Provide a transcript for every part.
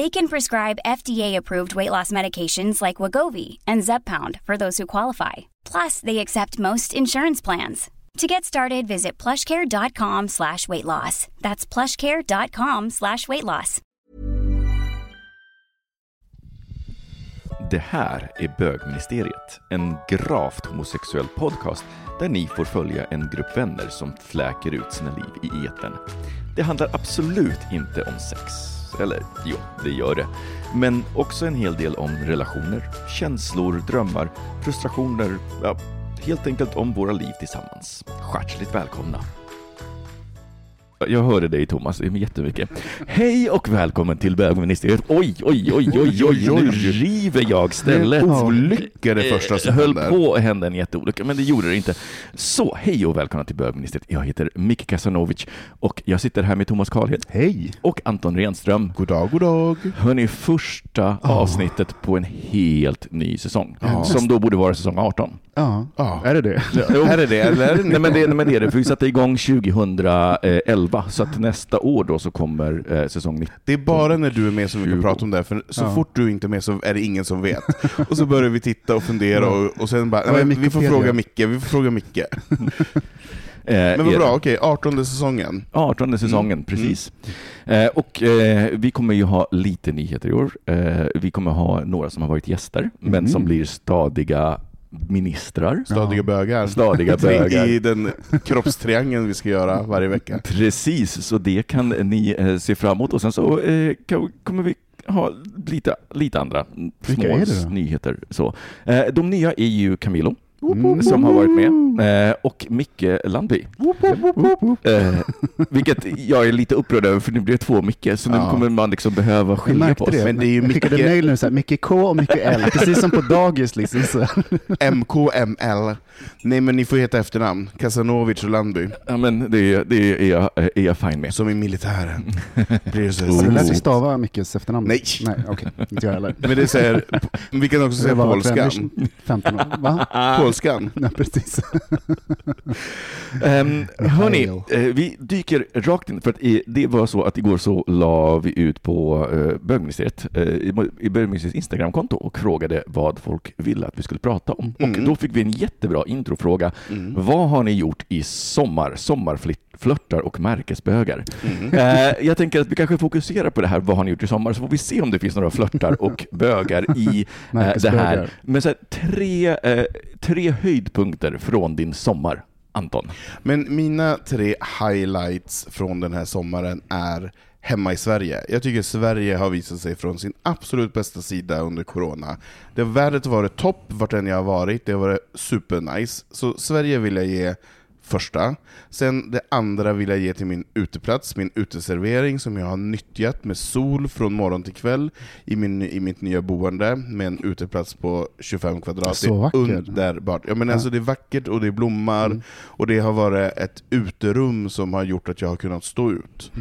They can prescribe FDA-approved weight loss medications like Wagovi and Zepbound for those who qualify. Plus, they accept most insurance plans. To get started, visit plushcare.com slash weight loss. That's plushcare.com slash weight loss. Det här är Bögministeriet, en gravt homosexuell podcast där ni får följa en grupp vänner som fläker ut sina liv i eten. Det handlar absolut inte om sex. Eller jo, det gör det. Men också en hel del om relationer, känslor, drömmar, frustrationer, ja, helt enkelt om våra liv tillsammans. Hjärtligt välkomna! Jag hörde dig Thomas jättemycket. Hej och välkommen till bögministeriet. Oj, oj, oj, oj, oj, nu river jag stället. En olycka det första som höll händer. på att hända en jätteolycka, men det gjorde det inte. Så, hej och välkomna till bögministeriet. Jag heter Micke Kasanovic och jag sitter här med Thomas Karlhed Hej! och Anton Renström. God dag, god dag. Hörni, första avsnittet på en helt ny säsong, som då borde vara säsong 18. Ja, Ja. är det det? Är det det eller det Nej men det, nej, men det är det, för vi satte igång 2011, så att nästa år då så kommer eh, säsong 19. Det är bara när du är med som vi kan 20. prata om det, för så Ja. fort du inte är med så är det ingen som vet. Och så börjar vi titta och fundera och, och sen bara, nej, vi får fråga Micke, vi får fråga Micke. Eh, Men vad är bra, okej, 18 säsongen. 18 säsongen, precis. Eh, och eh, vi kommer ju ha lite nyheter i år. Eh, vi kommer ha några som har varit gäster, men som blir stadiga ministrar. Stadiga bögar. Stadiga bögar. I den kroppstriangeln vi ska göra varje vecka. Precis, så det kan ni eh, se fram emot. Och sen så eh, kan, kommer vi ha lite, lite andra små nyheter. Så. Eh, de nya är ju Camilo, som har varit med, eh, och Micke Landby. Eh, vilket jag är lite upprörd över, för nu blir det två Micke, så nu Ja. kommer man liksom behöva skilja på oss. det. Men det är ju Jag skickade mycket- mejl nu såhär, Micke K och Micke L, precis som på dagis liksom. Så. MKML. Nej men ni får heta efternamn. Kasanovic och Landby. Ja, men det, det är, jag, är jag fine med. Som i militären. Blir så Har du lärt dig här stava Mickes efternamn? Nej. Nej, okej. Inte jag heller. Men det säger, vi kan också säga polskan. främling, 15 år. Va? Polskan. Ja, precis. Um, hörni, eh, vi dyker rakt in, för att i, det var så att igår så la vi ut på uh, bögministeriet, eh, i, i bögministeriets Instagramkonto och frågade vad folk ville att vi skulle prata om. Och Mm. då fick vi en jättebra introfråga. Mm. Vad har ni gjort i sommar? Sommarflörtar och märkesbögar. Mm. Eh, jag tänker att vi kanske fokuserar på det här, vad har ni gjort i sommar, så får vi se om det finns några flörtar och bögar i eh, det här. Men så här, tre, eh, tre höjdpunkter från din sommar, Anton. Men mina tre highlights från den här sommaren är hemma i Sverige. Jag tycker Sverige har visat sig från sin absolut bästa sida under corona. Det har vädret varit topp vart än jag har varit, det har varit supernice. Så Sverige vill jag ge första. Sen det andra vill jag ge till min uteplats, min uteservering som jag har nyttjat med sol från morgon till kväll i, min, i mitt nya boende med en uteplats på 25 kvadrat. Så vackert. underbart. Ja, men Alltså, det är vackert och det blommar Mm. och det har varit ett uterum som har gjort att jag har kunnat stå ut.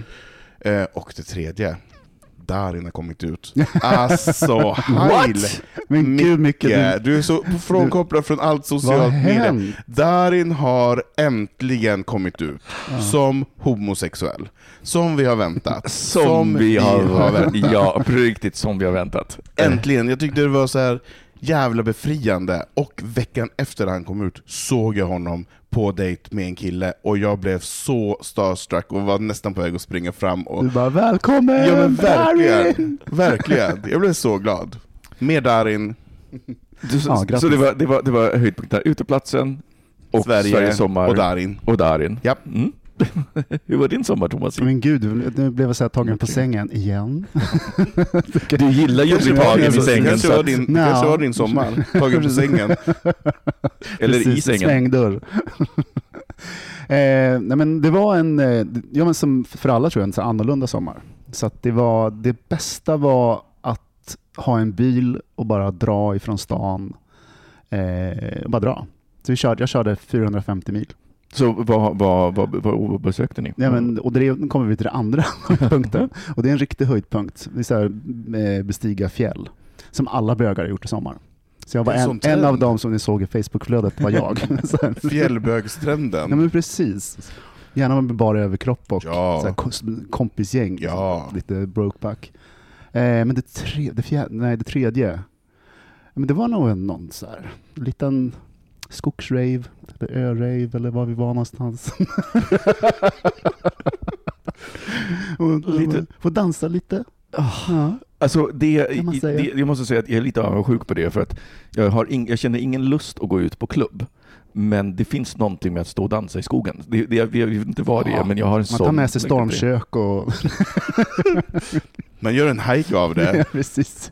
Eh, och det tredje, Darin har kommit ut. Alltså, heil! Men gud, Micke, du, är så frånkopplad från allt har socialt hänt? Darin har äntligen kommit ut som homosexuell. Som vi har väntat. Som, vi har, väntat. Ja, på riktigt som vi har väntat. Äntligen! Jag tyckte det var så här jävla befriande. Och veckan efter han kom ut såg jag honom på dejt med en kille och jag blev så starstruck och var nästan på väg att springa fram och... Du bara välkommen! Ja men Darin!" verkligen! Verkligen! Jag blev så glad. Med Darin. Du, så, Ja, så det var, det var, det var höjdpunkterna, uteplatsen och Sverige Sveriges sommar och Darin. och Darin. Japp. Mm. Hur var din sommar Thomas? Men gud, nu blev jag så här tagen på sängen igen. Du gillar ju att bli tagen i sängen, kanske var din, Nja. kanske var din sommar, tagen på sängen. eller i Precis, sängen. Svängdörr. eh, nej men det var en, eh, ja men som för alla tror jag, en så annorlunda sommar. Så att det, var, det bästa var att ha en bil och bara dra ifrån stan. Eh, och bara dra. Så vi körde, jag körde 450 mil. Så vad, vad, vad, vad besökte ni? Ja, men, och det, kommer vi till det andra punkten. Och det är en riktig höjdpunkt. Det är så här, eh, bestiga fjäll. Som alla bögar har gjort i sommar. Så jag var en, en av dem som ni såg i Facebookflödet var jag. Fjällbögstrenden. Ja men precis. Gärna med bara överkropp och Ja. så här, kom- kompisgäng. Ja. Lite brokeback. Eh, men det, tre, det, fjär, nej, det tredje, men det var nog en, någon så här, liten skogsrave, eller örave eller var vi var någonstans. och, Lite- Få dansa lite. Ja. Alltså det, man det, jag måste säga att jag är lite avundsjuk på det för att jag, har ing, jag känner ingen lust att gå ut på klubb. Men det finns någonting med att stå och dansa i skogen. Det, det, jag vet inte vad det är, Ja, men jag har en Man sån... tar med sig stormkök och... Man gör en hike av det, ja, precis.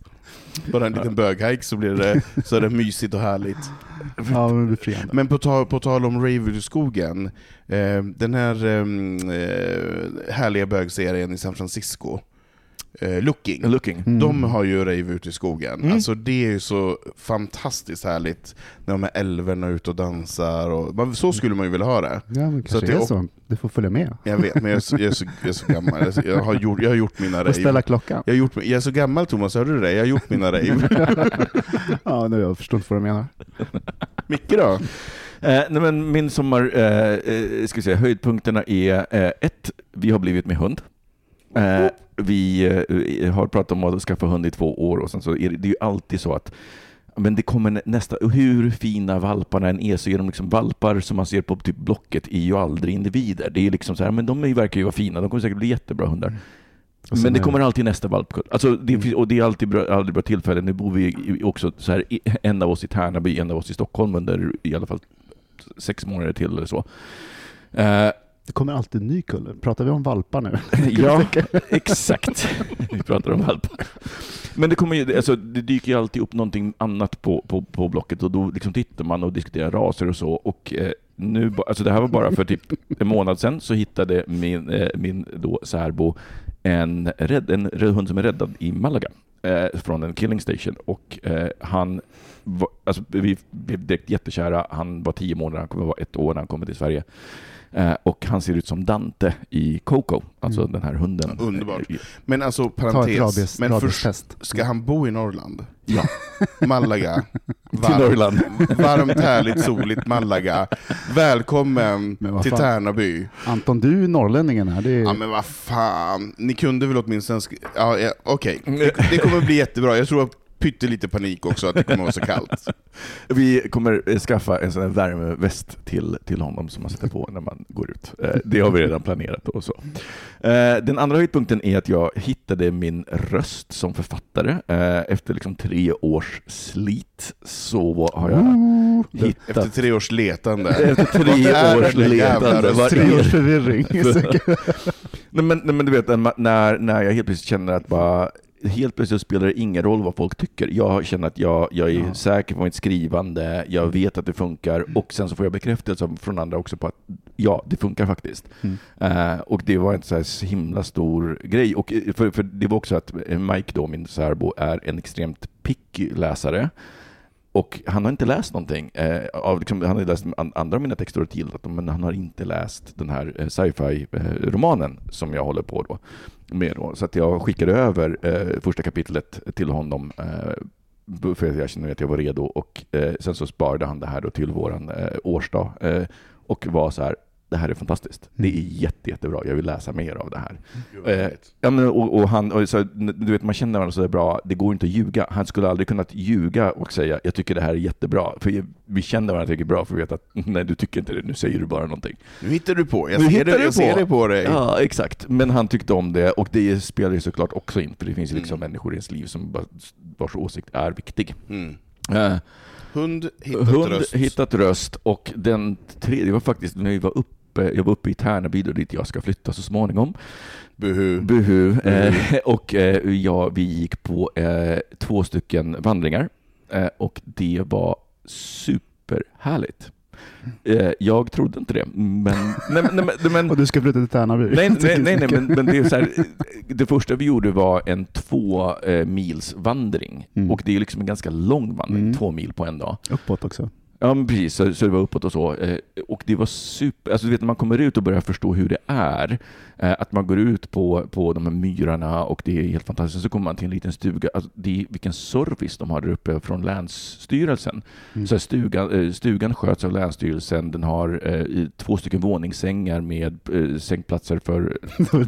Bara en liten böghike så blir det, så är det mysigt och härligt. Ja, men befriande. Men på tal, på tal om rave ute i skogen, eh, den här ehm, eh, härliga bögserien i San Francisco, eh, Looking, Looking. Mm. de har ju rave ute i skogen. Mm. Alltså det är ju så fantastiskt härligt när de här älvorna är ute och dansar, och, så skulle man ju vilja ha det. Ja, men Så det är så. Du får följa med. Jag vet, men jag är så, jag är så, jag är så gammal. Jag, är så- jag, har gjort, jag har gjort mina Och rave. ställa klockan. Jag, har gjort, jag är så gammal Thomas, hörde du det? Jag har gjort mina rave. ja, nu jag förstår inte vad du menar. Micke då? Eh, nej men min sommar, eh, eh, ska vi säga, höjdpunkterna är eh, ett, vi har blivit med hund. Eh, vi eh, har pratat om att skaffa hund i två år och sen så är det, det är ju alltid så att men det kommer nästa, hur fina valparna än är så är de liksom valpar som man ser på typ Blocket är ju aldrig individer. Det är liksom så här, men de verkar ju vara fina, de kommer säkert bli jättebra hundar. Sen Men det kommer alltid nästa valpkull. Alltså, det, Mm. och det är alltid bra, aldrig bra tillfälle. Nu bor vi också så här, en av oss i Tärnaby, en av oss i Stockholm under i alla fall sex månader till eller så. Eh, Det kommer alltid en ny kulle. Pratar vi om valpar nu? ja, exakt. Vi pratar om valpar. Men det, kommer ju, alltså, det dyker ju alltid upp någonting annat på, på, på Blocket och då liksom tittar man och diskuterar raser och så. Och, eh, nu, alltså det här var bara för typ en månad sedan så hittade min, eh, min då särbo en, rädd, en rädd hund som är räddad i Malaga eh, från en killing station. Och eh, han var, alltså, vi blev direkt jättekära. Han var tio månader, han kommer vara ett år när han kommer till Sverige. Eh, och han ser ut som Dante i Coco, alltså Mm. den här hunden. Underbart. Men alltså, parentes. rabies, men först, ska han bo i Norrland? Ja, Malaga. till Varmt, Norrland. varmt, härligt, soligt Malaga. Välkommen till. Tärnaby. Anton, du är norrlänningen här. Det är... Ja men vad fan, ni kunde väl åtminstone... Ja, ja, Okej, det, det kommer bli jättebra. Jag tror att pyttelite panik också att det kommer vara så kallt. Vi kommer eh, skaffa en sån här värmeväst till, till honom som man sätter på när man går ut. Eh, Det har vi redan planerat och så. Eh, Den andra höjdpunkten är att jag hittade min röst som författare. Efter liksom tre års slit så har jag Ooh, det- hittat... Efter tre års letande. Efter tre års letande. Vad Tre års förvirring. Nej men, nej, men du vet, när, när jag helt plötsligt känner att bara Helt plötsligt spelar det ingen roll vad folk tycker. Jag känner att jag, jag är Ja. säker på mitt skrivande, jag vet att det funkar och sen så får jag bekräftelse från andra också på att ja, det funkar faktiskt. Mm. Eh, och det var en så här himla stor grej. Och eh, för, för det var också att eh, Mike då, min särbo, är en extremt picky läsare. Och han har inte läst någonting. Eh, av, liksom, han har läst an, andra av mina texter och gillat dem, men han har inte läst den här sci-fi-romanen som jag håller på då, med. Då. Så att jag skickade över eh, första kapitlet till honom eh, för att jag kände att jag var redo. Och eh, sen så sparade han det här då till våran eh, årsdag eh, och var så här, det här är fantastiskt. Det är jätte, jättebra. Jag vill läsa mer av det här. Eh, ja, men, och, och han, och så, du vet, man känner varandra så bra, det går inte att ljuga. Han skulle aldrig kunnat ljuga och säga jag tycker det här är jättebra. För vi känner varandra tillräckligt bra för att veta att nej, du tycker inte det, nu säger du bara någonting. Nu hittar du på, jag Nu ser, det, jag ser på. det på dig. Ja, exakt. Men han tyckte om det och det spelar ju såklart också in, för det finns ju liksom Mm. människor i ens liv som vars åsikt är viktig. Mm. Eh, Hund, hittat hund, röst. hittat röst och den tredje var faktiskt när vi var uppe, jag var uppe i Tärnaby dit jag ska flytta så småningom. Buhu. Buhu. Buhu. Eh, och eh, vi gick på eh, två stycken vandringar eh, och det var superhärligt. Jag trodde inte det, men... Nej, men, nej, men, Och du ska flytta till Tärnaby? Nej, nej, nej, nej men, men det, är så här, det första vi gjorde var en två mils vandring. Mm. Och det är liksom en ganska lång vandring, Mm. två mil på en dag. Uppåt också. Ja, men precis. Så, så det var uppåt och så. Eh, och det var super... Alltså, du vet, när man kommer ut och börjar förstå hur det är, eh, att man går ut på, på de här myrarna och det är helt fantastiskt. Så kommer man till en liten stuga. Alltså, det vilken service de har där uppe från Länsstyrelsen. Mm. Så stugan, eh, stugan sköts av Länsstyrelsen. Den har eh, två stycken våningssängar med eh, sängplatser för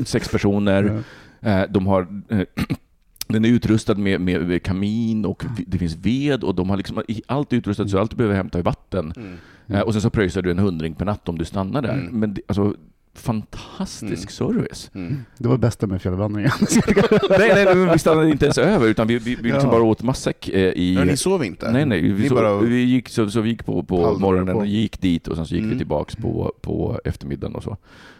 sex personer. Ja. Eh, De har den är utrustad med, med kamin och det finns ved och de har liksom allt är utrustat så allt du behöver hämta i vatten. Mm. Eh, Och sen så pröjsar du en hundring per natt om du stannar där. Mm. Men det, alltså, fantastisk service. Mm. Det var det bästa med fjällvandringen. nej, nej, vi stannade inte ens över utan vi, vi, vi liksom Ja. bara åt matsäck eh, i... Ja, ni sov inte? Nej, nej. Vi, så, bara- vi gick, så, så vi gick på, på morgonen på. och gick dit och sen så gick Mm. vi tillbaks på, på eftermiddagen och så.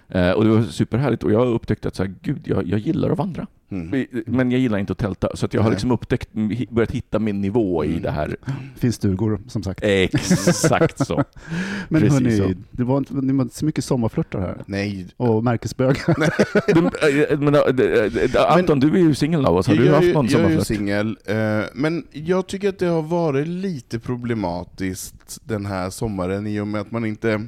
Eh, och det var superhärligt och jag har upptäckt att så här, gud, jag, jag gillar att vandra. Mm. Men jag gillar inte att tälta. Så att jag har liksom upptäckt, börjat hitta min nivå i Mm. det här. Det finns stugor, som sagt. Exakt så. Men precis hörni, så. det var, inte- ni var så mycket sommarflörtar här. Nej. Och märkesbögar. Men, Anton, du är ju singel av oss. Har du jag, haft är- någon jag är ju sommarflört? singel, eh, men jag tycker att det har varit lite problematiskt den här sommaren i och med att man inte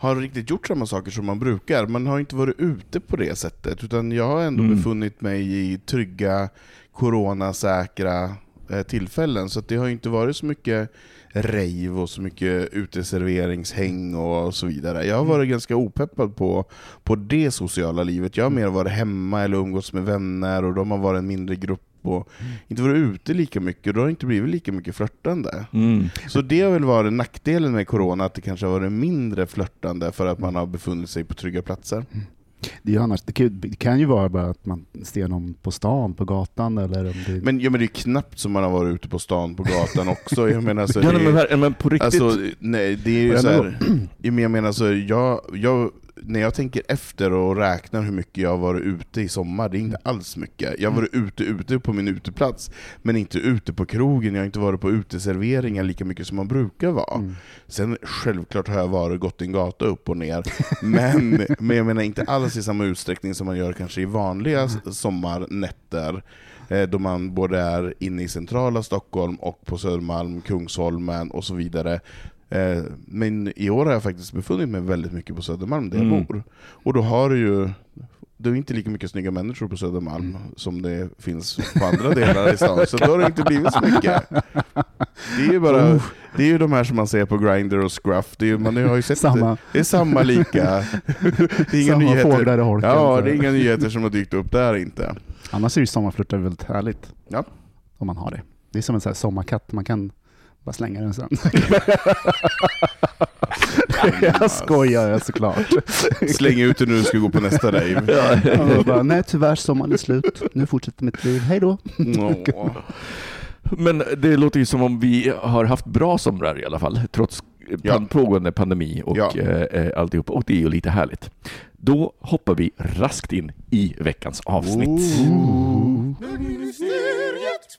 har riktigt gjort samma saker som man brukar. Man har inte varit ute på det sättet, utan jag har ändå Mm. befunnit mig i trygga, coronasäkra eh, tillfällen, så det har inte varit så mycket rave och så mycket uteserveringshäng och så vidare. Jag har varit ganska opeppad på, på det sociala livet. Jag har mer varit hemma eller umgås med vänner och de har varit en mindre grupp och inte varit ute lika mycket. Då har det inte blivit lika mycket flörtande. Mm. Så det har väl varit nackdelen med corona, att det kanske har varit mindre flörtande för att man har befunnit sig på trygga platser. Det, är ju annars, det, kan, ju- det kan ju vara bara att man ser någon på stan, på gatan eller om det... Men, ja, men det är knappt som man har varit ute på stan på gatan också. Jag menar, alltså, Ja, det, men, men på riktigt. Alltså, nej, det är ju så här, jag menar så, jag, jag, när jag tänker efter och räknar hur mycket jag har varit ute i sommar, det är inte alls mycket. Jag har varit ute, ute på min uteplats, men inte ute på krogen, jag har inte varit på uteserveringar lika mycket som man brukar vara. Mm. Sen självklart har jag varit gått en gata upp och ner, men, men jag menar inte alls i samma utsträckning som man gör kanske i vanliga s- sommarnätter, eh, då man både är inne i centrala Stockholm och på Södermalm, Kungsholmen och så vidare. Eh, Men i år har jag faktiskt befunnit mig väldigt mycket på Södermalm där jag Mm. bor. Och då har du ju det är inte lika mycket snygga människor på Södermalm som det finns på andra delar i stan, så då har det inte blivit så mycket. Det är ju bara, det är ju de här som man ser på Grindr och Scruff, det är, ju- man har ju sett Samma. det. Det är samma lika. Det är inga Samma nyheter. fåglar i holken. Ja, det är inga nyheter som har dykt upp där inte. Annars är ju sommarflörtar väldigt härligt. Ja. Om man har det. Det är som en sån här sommarkatt, man kan bara slänga den sen. jag skojar jag såklart. Släng ut det nu du ska gå på nästa rave. Ja, bara, Nej tyvärr, sommaren är slut. Nu fortsätter mitt liv. Hej då. Men det låter ju som om vi har haft bra somrar i alla fall, trots Ja. pågående pandemi och Ja. eh, eh, alltihop. Och det är ju lite härligt. Då hoppar vi raskt in i veckans avsnitt. Ooh. Bögministeriet,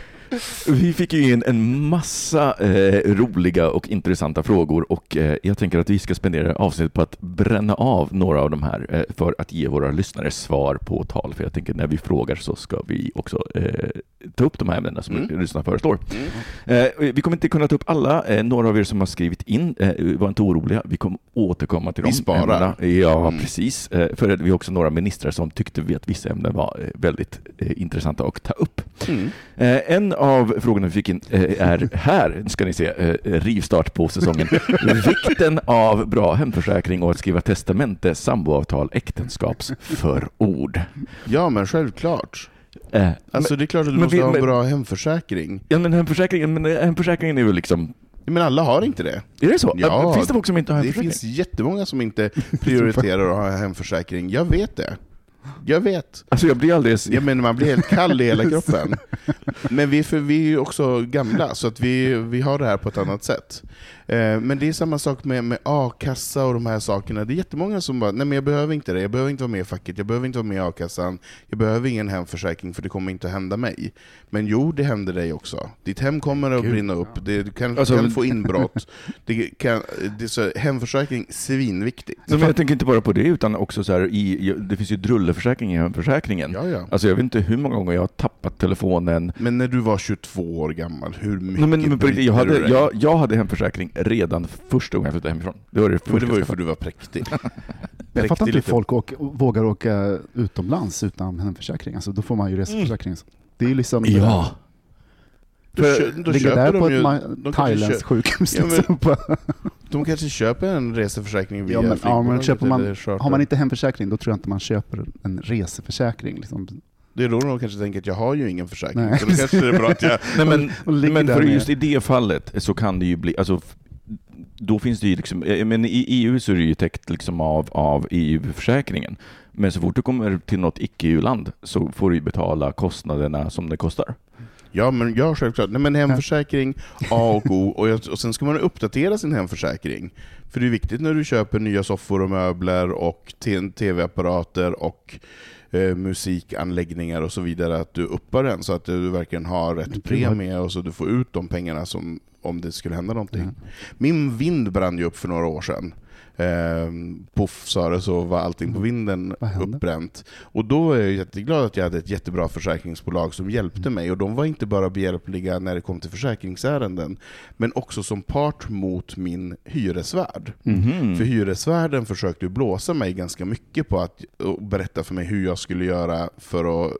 Vi fick ju in en massa eh, roliga och intressanta frågor och eh, jag tänker att vi ska spendera avsnittet på att bränna av några av de här eh, för att ge våra lyssnare svar på tal. För jag tänker när vi frågar så ska vi också eh, ta upp de här ämnena som Mm. lyssnarna föreslår. Mm. Eh, vi kommer inte kunna ta upp alla. Eh, några av er som har skrivit in, var inte oroliga. Vi kommer återkomma till Vi de sparar. ämnena. Ja, Mm. precis. För vi har också några ministrar som tyckte vi att vissa ämnen var väldigt intressanta att ta upp. Mm. En av frågorna vi fick in eh, är här, ska ni se, eh, rivstart på säsongen. Vikten av bra hemförsäkring och att skriva testamente, samboavtal, äktenskapsförord. Ja, men självklart. Eh, Alltså det är klart att du men måste vi- ha en men- bra hemförsäkring. Ja, men hemförsäkringen, men hemförsäkringen är väl liksom Men alla har inte det. Är det så? Ja, finns det folk som inte har Det hemförsäkring? finns jättemånga som inte prioriterar att ha hemförsäkring. Jag vet det. Jag vet. Alltså jag blir alldeles... Ja, men man blir helt kall i hela kroppen. Men vi, för vi är ju också gamla, så att vi, vi har det här på ett annat sätt. Eh, Men det är samma sak med, med a-kassa och de här sakerna. Det är jättemånga som bara, nej men jag behöver inte det, jag behöver inte vara med i facket, jag behöver inte vara med i a-kassan, jag behöver ingen hemförsäkring för det kommer inte att hända mig. Men jo, det händer dig också. Ditt hem kommer att Gud, brinna upp, det, kan, Alltså, kan få inbrott. Det kan, det är så, hemförsäkring, svinviktigt. Men jag tänker inte bara på det, utan också så här, i, det finns ju drulleförsäkring i hemförsäkringen. Ja, ja. Alltså jag vet inte hur många gånger jag har tappat telefonen. Men när du var 22 år gammal, hur mycket Nej, men, men jag, hade, jag, jag hade hemförsäkring redan första gången jag flyttade hemifrån. Det var det Men det var ju för skaffade. du var präktig. Jag fattar inte hur folk åker, vågar åka utomlands utan hemförsäkring. Alltså, då får man ju reseförsäkring. Det är ju liksom... Ja! Då, För- då Ligger där på de ett ju... kanske, thailändskt köper, sjukhus. Ja, men- liksom. de kanske köper en reseförsäkring via ja, men, ja, men köper man, har man inte hemförsäkring då tror jag inte man köper en reseförsäkring. Liksom. Det är då de kanske tänker att jag har ju ingen försäkring, Nej. så då kanske det är bra att jag... Nej, men, men för just i det fallet så kan det ju bli, alltså, då finns det ju liksom, eh, men i EU så är det ju täckt liksom av, av EU-försäkringen. Men så fort du kommer till något icke-EU-land så får du ju betala kostnaderna som det kostar. Ja, men ja, självklart. Nej, men hemförsäkring, A och O, och, jag, och sen ska man uppdatera sin hemförsäkring. För det är viktigt när du köper nya soffor och möbler och te- tv-apparater och eh, musikanläggningar och så vidare, att du uppar den så att du verkligen har rätt kan premie och så du får ut de pengarna som om det skulle hända någonting. Ja. Min vind brann ju upp för några år sedan. Ehm, poff sa det så var allting på vinden Mm. Hände? uppbränt. Och då var jag jätteglad att jag hade ett jättebra försäkringsbolag som hjälpte Mm. mig. Och de var inte bara behjälpliga när det kom till försäkringsärenden, men också som part mot min hyresvärd. Mhm. För hyresvärden försökte blåsa mig ganska mycket på att berätta för mig hur jag skulle göra för att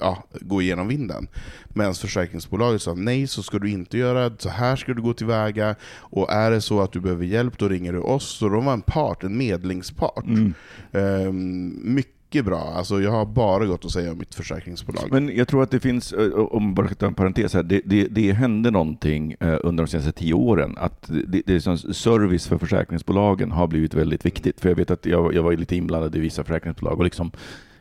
ja, gå igenom vinden. Medan försäkringsbolaget sa nej, så ska du inte göra, så här ska du gå tillväga, och är det så att du behöver hjälp, då ringer du oss. Så de var en part, en medlingspart. Mm. Ehm, mycket bra, alltså jag har bara gått att säga om mitt försäkringsbolag. Men jag tror att det finns, om bara ta en parentes här, det, det, det hände någonting under de senaste tio åren. Att det, det är service för försäkringsbolagen har blivit väldigt viktigt. För jag vet att jag, jag var lite inblandad i vissa försäkringsbolag och liksom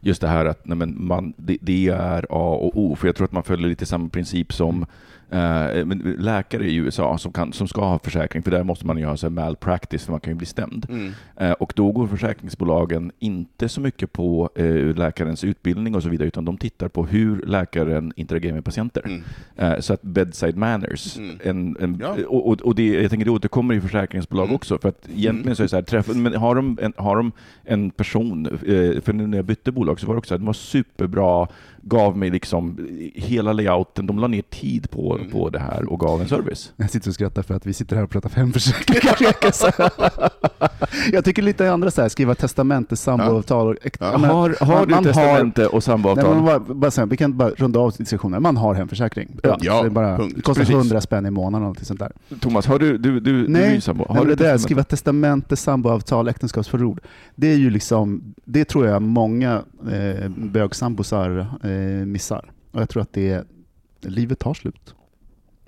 just det här att nej men man, det, det är A och O. För jag tror att man följer lite samma princip som eh, men läkare i USA som, kan, som ska ha försäkring, för där måste man ju ha så här malpractice, för man kan ju bli stämd. Mm. Eh, Och då går försäkringsbolagen inte så mycket på eh, läkarens utbildning och så vidare, utan de tittar på hur läkaren interagerar med patienter. Mm. Eh, Så att bedside manners, Mm. en, en, Ja. och, och- och det, jag tänker det återkommer i försäkringsbolag Mm. också, för att egentligen så är det så här, träff, men har, de en, har de en person, eh, för nu när jag bytte bolag så var det också så här, den var superbra, gav mig liksom hela layouten, de la ner tid på, Mm. på det här och gav en service. Jag sitter och skrattar för att vi sitter här och pratar hemförsäkringar. Jag tycker lite andra så här, skriva testamente, samboavtal. Ja. Ja, men- har har man- du man har- testamente och Nej, samboavtal? men bara, bara säga, vi kan bara runda av diskussionen. Man har hemförsäkring. Ja. Är bara, punkt. det kostar Precis. 100 spänn i månaden eller något sånt där. Thomas, har du, du, du, du är Nej, ju sambo. Nej, Har men du det där, skriva testamente, samboavtal, äktenskapsförord. Det är ju liksom, det tror jag många eh, bögsambosar eh, missar. Och jag tror att det, livet tar slut.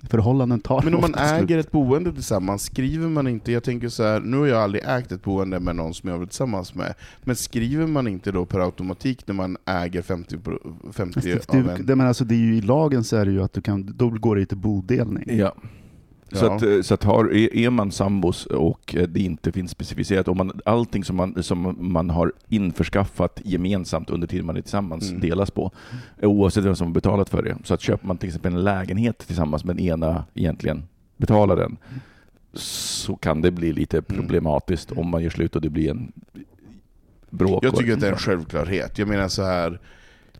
Förhållanden tar Men om man ofta slut. äger ett boende tillsammans, skriver man inte, jag tänker så här, nu har jag aldrig ägt ett boende med någon som jag varit tillsammans med, men skriver man inte då per automatik när man äger 50, pro- 50 Fast av du, en... det, men alltså, det är ju I lagen så är det ju att du kan, då går det ju till bodelning. Ja. Så Ja. att, eh, så att har, är man sambos och eh, det inte finns specificerat, om man, allting som man, som man har införskaffat gemensamt under tiden man är tillsammans Mm. delas på, oavsett vem som har betalat för det. Så att köper man till exempel en lägenhet tillsammans med den ena egentligen betalar den, så kan det bli lite problematiskt om man gör slut och det blir en bråk. Jag och- tycker att det är en självklarhet. Jag menar så här...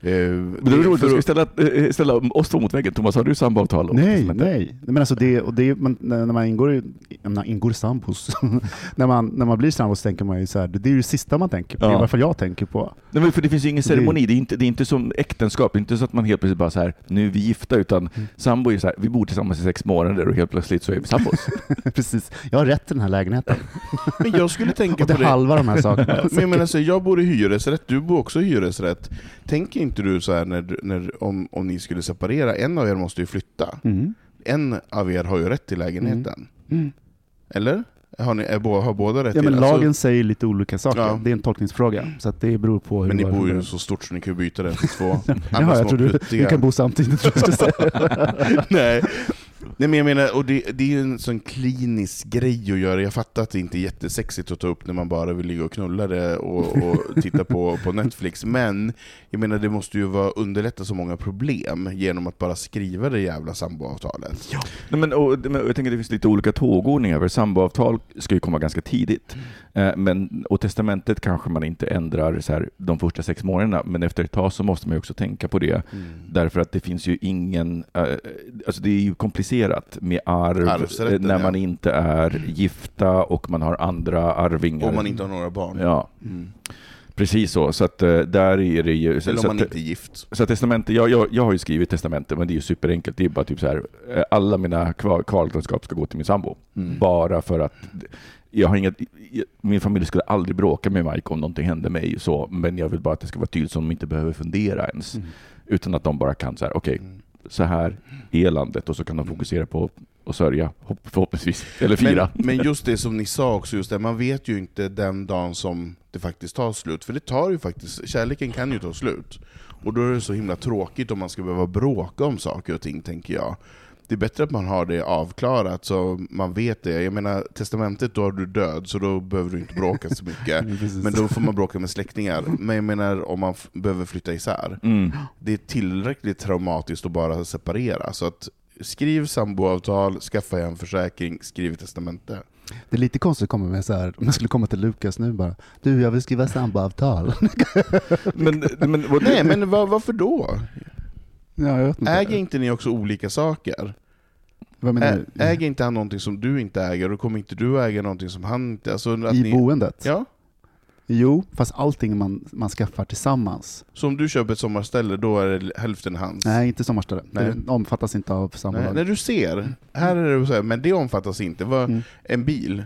Eh, det är roligt, för- ska ställa, eh, ställa oss två mot väggen. Thomas, har du samboavtal? Nej, nej. Men alltså det, och det, man, när när man ingår, i- när man ingår sambos, när, man, när man blir sambos tänker man ju så här, det är ju det sista man tänker på, Ja. i alla fall jag tänker på. Nej, men för det finns ju ingen ceremoni, det är, inte, det är inte som äktenskap, det är inte så att man helt plötsligt bara så här, nu är vi gifta, utan Mm. sambo är så här, vi bor tillsammans i sex månader och helt plötsligt så är vi sambos. Precis. Jag har rätt till den här lägenheten. Men jag skulle tänka Och det på det. halva de här sakerna. Men jag, menar så, jag bor i hyresrätt, du bor också i hyresrätt. Tänker inte du så här när, när, om, om ni skulle separera, en av er måste ju flytta. Mm. En av er har ju rätt till lägenheten. Mm. Eller? Har, ni, är, har båda rätt? Ja, men Alltså, lagen säger lite olika saker. Ja. Det är en tolkningsfråga. Så att det beror på men ni bor ju så stort så ni kan byta det till två andra jag små tror du, vi kan bo samtidigt. jag. Nej. Nej men jag menar, och det, det är ju en sån klinisk grej att göra. Jag fattar att det inte är jättesexigt att ta upp när man bara vill ligga och knulla det och, och titta på, på Netflix. Men jag menar, det måste ju vara underlätta så många problem genom att bara skriva det jävla samboavtalet. Nej, men, och, men, jag tänker att det finns lite olika tågordningar, för samboavtal ska ju komma ganska tidigt. Eh, men, och testamentet kanske man inte ändrar så här, de första sex månaderna, men efter ett tag så måste man ju också tänka på det. Därför att det finns ju ingen, eh, alltså det är ju komplicerat med arv eh, när ja. man inte är gifta och man har andra arvingar. Om man inte har några barn. Ja, Mm. precis så. Så att där är det ju... Eller om man att, inte är gift. så testamente, jag, jag, jag har ju skrivit testamente, men det är ju superenkelt. Det är bara typ så här, alla mina kvar- kvarlåtenskap ska gå till min sambo. Mm. Bara för att jag har inget, min familj skulle aldrig bråka med Mike om någonting hände mig, så, men jag vill bara att det ska vara tydligt så de inte behöver fundera ens. Mm. Utan att de bara kan så här, okej, Mm. så här är landet och så kan de fokusera på att sörja, hopp- förhoppningsvis. Eller fira. Men, men just det som ni sa också, just det, man vet ju inte den dagen som det faktiskt tar slut. För det tar ju faktiskt, kärleken kan ju ta slut. Och då är det så himla tråkigt om man ska behöva bråka om saker och ting, tänker jag. Det är bättre att man har det avklarat så man vet det. Jag menar, testamentet, då är du död, så då behöver du inte bråka så mycket. Mm. Men då får man bråka med släktingar. Men jag menar, om man behöver flytta isär. Mm. Det är tillräckligt traumatiskt att bara separera. Så att skriv samboavtal, skaffa en försäkring, skriv testamente. Det är lite konstigt att komma med så här, om jag skulle komma till Lukas nu bara, du jag vill skriva samboavtal. Men, men, vad- Nej, men var, varför då? Ja, jag vet inte. Äger inte ni också olika saker? Vad menar Ä, du? äger inte han någonting som du inte äger, och kommer inte du äga någonting som han inte... Alltså att I ni, boendet? Ja, Jo, fast allting man, man skaffar tillsammans. så om du köper ett sommarställe, då är det hälften hans? Nej, inte sommarställe. Nej. Det omfattas inte av Nej, sambolag. när du ser, här är det så här, men det omfattas inte. Vad, Mm. En bil?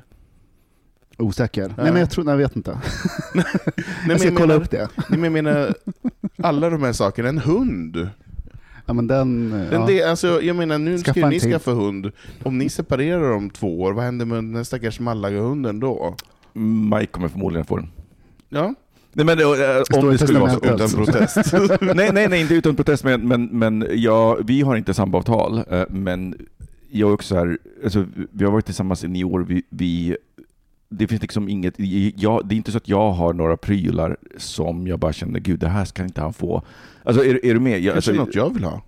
Osäker. Nej men jag tror, nej, jag vet inte. Nej, jag ska kolla menar- upp det. Nej, men jag menar, alla de här sakerna, en hund. Ja men den, Den ja. det, alltså, jag menar, nu Skaffa ska ju ni till. skaffa hund. Om ni separerar om två år, vad händer med den stackars Malaga-hunden då? Mike kommer förmodligen få den. Ja, Nej, men, eh, står om det skulle vara så. utan protest. nej, nej, nej, inte utan protest, men, men, men ja, vi har inte samboavtal, eh, men jag är också så här, alltså, vi har varit tillsammans i nio år, vi, vi det finns liksom inget, jag, det är inte så att jag har några prylar som jag bara känner, gud det här ska inte han få. Alltså är, är du med? Jag, Kanske alltså, något jag vill ha.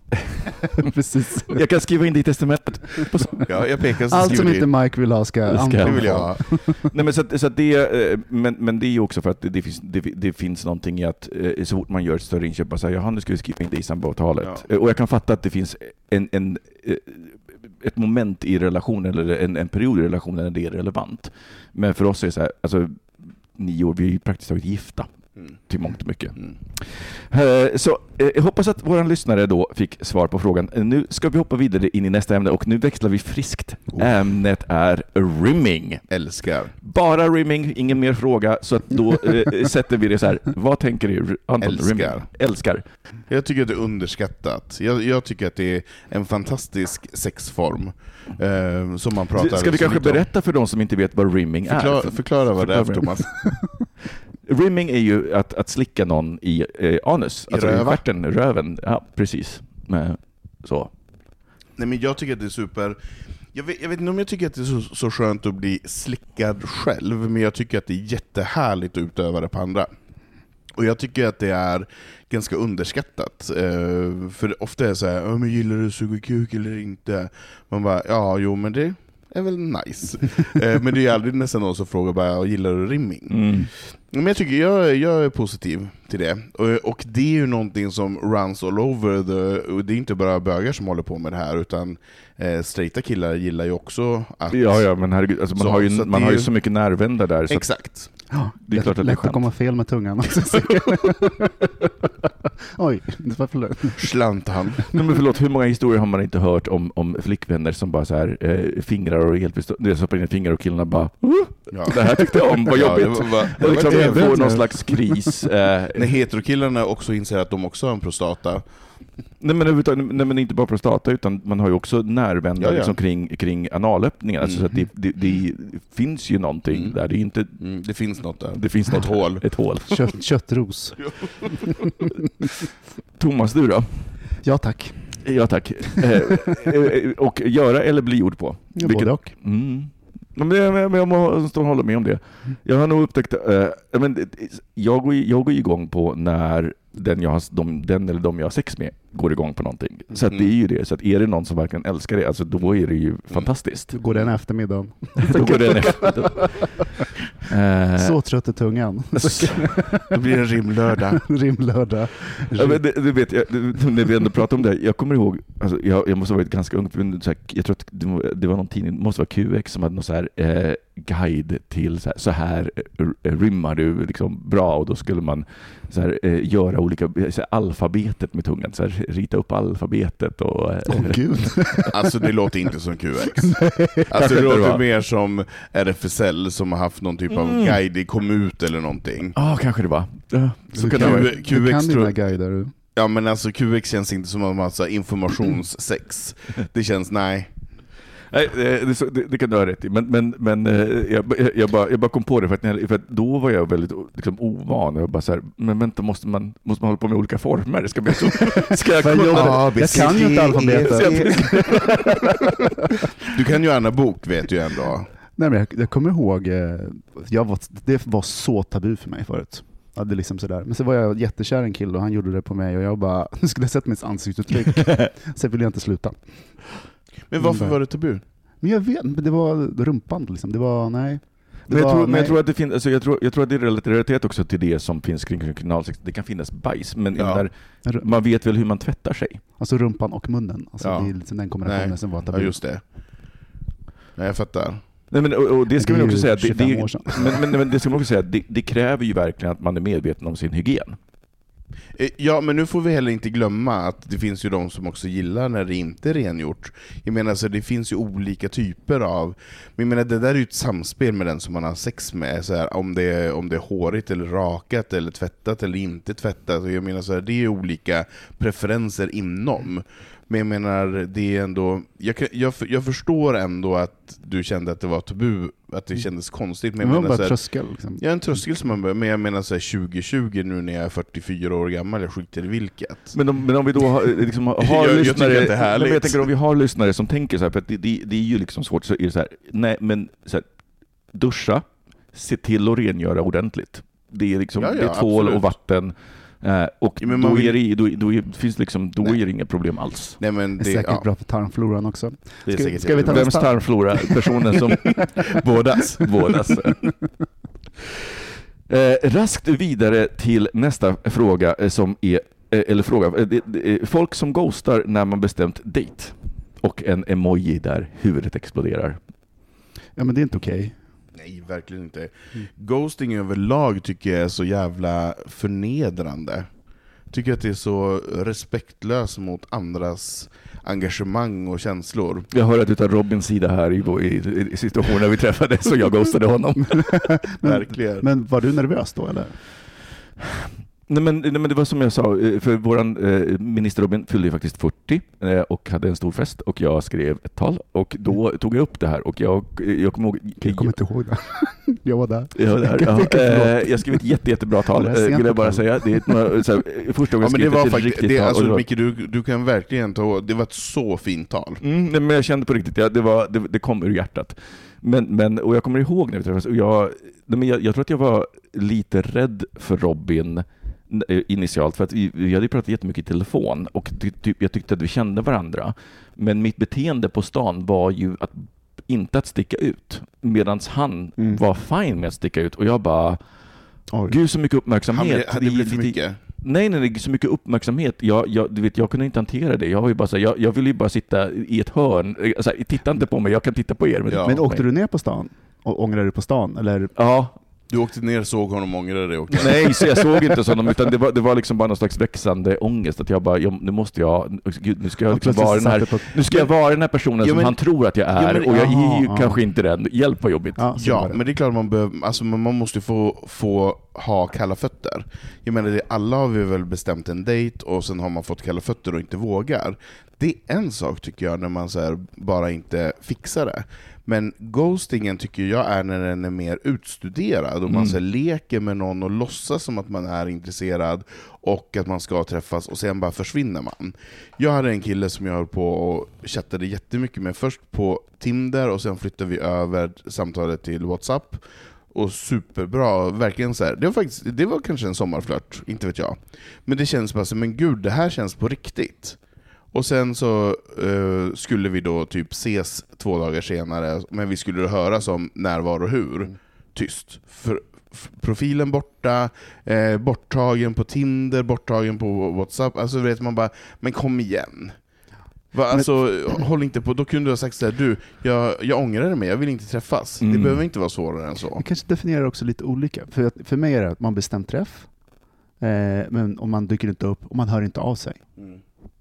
Precis. jag kan skriva in det i testamentet. Så- Ja, jag pekar så Allt som inte. Mike vill ha ska, Ska Det han vill jag ha. Nej, men, så att, så att det, eh, men, men det är ju också för att det, det, finns, det, det finns någonting i att eh, så fort man gör ett större inköp, bara säger jaha nu ska vi skriva in det i samboavtalet. Ja. Eh, Och jag kan fatta att det finns en, en, ett moment i relationen, eller en, en period i relationen när det är relevant. Men för oss är det så här, alltså nio år, vi är ju praktiskt taget gifta Mm. till mångt och mycket. Mm. Eh, Så eh, jag hoppas att våra lyssnare då fick svar på frågan. Eh, Nu ska vi hoppa vidare in i nästa ämne och nu växlar vi friskt. Oh. Ämnet är rimming. Älskar. Bara rimming, ingen mer fråga. Så att då eh, sätter vi det så här. Vad tänker du? Anton, Älskar. Rimming. Älskar. Jag tycker att det är underskattat. Jag, jag tycker att det är en fantastisk sexform. Eh, som man pratar Ska vi kanske lite om. berätta för de som inte vet vad rimming Förklara, är? förklara vad det är för Förklara. Thomas. Rimming är ju att, att slicka någon i eh, anus, I alltså i röva. stjärten, röven. Ja, precis. Men, så. Nej men jag tycker att det är super... Jag vet, jag vet inte om jag tycker att det är så, så skönt att bli slickad själv, men jag tycker att det är jättehärligt att utöva det på andra. Och jag tycker att det är ganska underskattat. Eh, för ofta är det så här, "Ja, men gillar du suga kuk eller inte? Man bara, ja jo men det är väl nice. eh, men det är aldrig nästan någon som frågar bara, gillar du rimming? Mm. Men jag tycker jag, jag är positiv till det. Och, och det är ju någonting som runs all over the... Och det är inte bara bögar som håller på med det här, utan eh, straighta killar gillar ju också att... Ja, ja, men herregud, alltså man, Så- har, ju, så man det har ju ju- så mycket nervändar där. Så Exakt. Ja, Det är klart att det är lätt skönt. att komma fel med tungan. Oj, det var förlåt. Slant han. nej, men förlåt, hur många historier har man inte hört om, om flickvänner som bara så här, eh, fingrar och det stoppar in finger och killarna bara uh, Ja. Det här tyckte jag om, vad Ja, det jobbigt. var- var- det var liksom trevligt. får någon slags kris. Eh, När heterokillarna också inser att de också har en prostata. Nej men, nej men inte bara prostata utan man har ju också nervändar Ja, ja. Liksom kring, kring analöppningar. Alltså, så att det, det, det finns ju någonting Mm. där. Det, är inte, Mm, det finns något där. det finns något hål. Ett hål. Kött, köttros. Thomas, du då? Ja tack. Ja tack. Eh, eh, och göra eller bli gjord på? Ja, Vilket- Både och. Mm. Men jag, men jag måste hålla med om det. Jag har nog upptäckt, ja, men, jag, går, jag går igång på när den, jag har, de, den eller de jag har sex med går igång på någonting. Så att Mm. det är ju det. Så att är det någon som verkligen älskar det, alltså, då är det ju fantastiskt. Då går den eftermiddagen. Då går den efter. Eh, Så trött i tungan. Det blir en rimlördag. Rimlördag. Ja, men det, du vet, jag, det- när vi ändå pratar om det, jag kommer ihåg, alltså, jag, jag måste ha varit ganska ung, så här, jag tror att det var, det var någon tidning, det måste vara QX, som hade någon så här, eh, guide till så här, så här eh, rimmar du liksom bra och då skulle man så här, eh, göra olika, så här, alfabetet med tungan, så här, rita upp alfabetet och... Eh, Åh gud. Alltså det låter inte som QX. Alltså Kanske det låter mer som RFSL som har haft någon typ av Mm. guide i Komut eller någonting. Ja, kanske det var. Ja, så Du kan kan, det vara. Q- du kan QX dina tror- guider. du. Ja men alltså QX känns inte som en massa informationssex. Det känns, nej. Nej, eh, det, så- det, det kan du ha rätt i, men, men, men eh, jag, jag, jag, bara, jag bara kom på det för att, för att då var jag väldigt liksom, ovan. Jag bara så här, men vänta, måste man, måste man hålla på med olika former? Ska, bli så, ska jag kunna? jobbigt. Jag kan ju inte alfabetet. Du kan ju Anna Bok vet du ju ändå. Nej, men jag, jag kommer ihåg, eh, jag var, det var så tabu för mig förut. Ja, det är liksom sådär. Men så var jag jättekär en kille och han gjorde det på mig och jag bara, nu skulle jag sett mitt ansiktsuttryck. Sen ville jag inte sluta. Men varför Mm. var det tabu? Men jag vet men det var rumpan liksom. Det var, nej. Det Men jag, var, tror, men jag nej. tror att det finns, alltså jag, tror, jag tror att det är relaterat också till det som finns kring kriminalsex. Det kan finnas bajs, men Ja. jag menar, R- man vet väl hur man tvättar sig? Alltså rumpan och munnen. Alltså Ja. Det är liksom den kombinationen Nej. som var Ja tabu. just det. Nej jag fattar. Nej, men, och, och det ska Det man också säga, att det, 25 det, men, men, men det ska man också säga, det, det kräver ju verkligen att man är medveten om sin hygien. Eh, ja, men nu får vi heller inte glömma att det finns ju de som också gillar när det inte är rengjort. Jag menar, så det finns ju olika typer av... Men jag menar, det där är ju ett samspel med den som man har sex med. Så här, om, det är, om det är hårigt eller rakat, eller tvättat eller inte tvättat. Jag menar, så här, det är ju olika preferenser inom. Men jag menar, det är ändå... Jag, jag, jag förstår ändå att du kände att det var tabu, att det kändes konstigt. Men jag menar, var så bara här, tröskel. Liksom. Ja, en tröskel som man men jag menar så här 2020 nu när jag är 44 år gammal, jag skiter i vilket. Men om, men om vi då har, liksom, har Jag- jag lyssnare... härligt. Nej, men jag tänker om vi har lyssnare som tänker så här, för det, det, det är ju liksom svårt, så är det så här, nej men så här, duscha, se till att rengöra ordentligt. Det är liksom, Ja, ja, det är tvål absolut. och vatten, eh, och Ja, men då, man vill- är det, då, då är, finns liksom, då Nej. är det inga problem alls. Nej men Det det, är säkert ja, bra för tarmfloran också. det är Ska- säkert ska vi ta. Vems tarmflora? Personen som... Bådas. Bådas. Eh, raskt vidare till nästa fråga eh, som är, eh, eller fråga, eh, det, folk som ghostar när man bestämt date. Och en emoji där huvudet exploderar. Ja men det är inte okej. Nej, verkligen inte. Ghosting överlag tycker jag är så jävla förnedrande. Tycker att det är så respektlöst mot andras engagemang och känslor. Jag hör att du tar Robins sida här i, i, i situationen när vi träffades och jag ghostade honom. Verkligen. Men var du nervös då eller? Nej men, nej men det var som jag sa, eh, för våran eh, minister Robin fyllde ju faktiskt 40 eh, och hade en stor fest och jag skrev ett tal och då tog jag upp det här och jag, jag kommer ihåg... Jag kommer inte ihåg det. Jag var där. Ja, det här, ja. Eh, jag skrev ett jätte, jättebra tal, Det eh, vill jag bara säga. Det är några, så här, första gången Ja, jag var skrivit ett faktiskt, riktigt det, tal. alltså, var- Micke, du, du kan verkligen ta det var ett så fint tal. Mm, nej, men jag kände på riktigt, ja, det, var, det, det kom ur hjärtat. Men, men, och jag kommer ihåg när vi träffades, och jag, nej, men jag, jag tror att jag var lite rädd för Robin initialt, för att vi, vi hade pratat jättemycket i telefon och ty, typ, jag tyckte att vi kände varandra. Men mitt beteende på stan var ju att inte att sticka ut, medan han Mm. var fine med att sticka ut och jag bara, Oj. gud så mycket Han, uppmärksamhet. hade det blivit för mycket? Nej, nej, nej, så mycket uppmärksamhet. Jag, jag, du vet, jag kunde inte hantera det. Jag var ju bara så här, jag, jag ville ju bara sitta i ett hörn. Alltså, titta inte på mig, jag kan titta på er. Men Ja. Men åkte du ner på stan? Och ångrade du på stan? Eller? Ja, Du åkte ner, såg honom, ångrade dig och åkte Nej, så jag såg inte honom, utan det var, det var liksom bara någon slags växande ångest. Att jag bara, jag, nu måste jag, gud, nu ska jag liksom vara den här, nu ska jag vara den här personen Ja, som men- han tror att jag är, Ja, men- och jag är ju Jaha, ja. kanske inte den. Hjälp vad jobbigt. Ja, Ja, men det är klart man behöver, alltså man man måste få, få ha kalla fötter. Jag menar, det, alla har vi väl bestämt en dejt och sen har man fått kalla fötter och inte vågar. Det är en sak tycker jag, när man så bara inte fixar det. Men ghostingen tycker jag är när den är mer utstuderad, och man Mm. så här, leker med någon och låtsas som att man är intresserad, och att man ska träffas, och sen bara försvinner man. Jag hade en kille som jag höll på och chattade jättemycket med, först på Tinder, och sen flyttade vi över samtalet till Whatsapp. Och superbra, verkligen så här. Det var faktiskt, det var kanske en sommarflört, inte vet jag. Men det känns bara så, men gud, det här känns på riktigt. Och sen så eh, skulle vi då typ ses två dagar senare, men vi skulle höra som när, var och hur. Tyst. För, profilen borta, eh, borttagen på Tinder, borttagen på Whatsapp. Alltså vet man bara, men kom igen. Va, alltså, håll inte på, då kunde du ha sagt såhär, du, jag, jag ångrar mig, jag vill inte träffas. Det Mm. behöver inte vara svårare än så. Vi kanske definierar också lite olika. För, för mig är det att man bestämt träff, eh, men om man dyker inte upp och man hör inte av sig.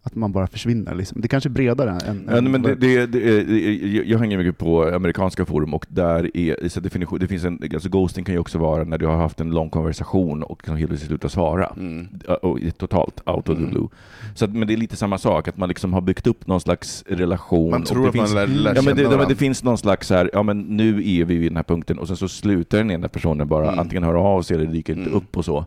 Att man bara försvinner. Liksom. Det kanske är bredare än... Ja, än men det, det, det, är- jag hänger mycket på amerikanska forum och där är så definition, det finns en, alltså ghosting kan ju också vara när du har haft en lång konversation och liksom helt plötsligt slutar svara. Mm. Och totalt out of the Mm. blue. Så att, men det är lite samma sak, att man liksom har byggt upp någon slags relation. Man och tror det att man finns, lär, lär Ja men, det, känna ja, men varandra. det finns någon slags så här, ja men nu är vi vid den här punkten och sen så slutar den ena personen bara Mm. antingen höra av sig eller dyker inte Mm. upp och så.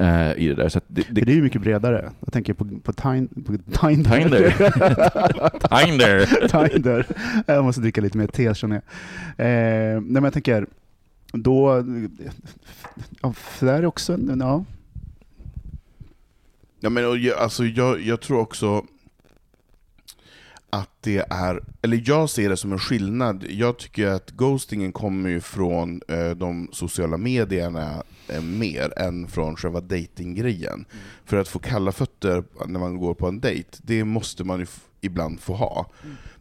Eh, I det där. Så att det, det, det är ju mycket bredare. Jag tänker på, på, Tin, på Tinder. Tinder. Tinder. Tinder. Jag måste dricka lite mer te känner jag. Eh, nej men jag tänker, då... Ja, för det här är också... Ja, Ja, men, och alltså, jag, jag tror också att det är, eller jag ser det som en skillnad. Jag tycker att ghostingen kommer ju från eh, de sociala medierna eh, mer än från själva datinggrejen. För att få kalla fötter när man går på en dejt, det måste man ju ibland få ha.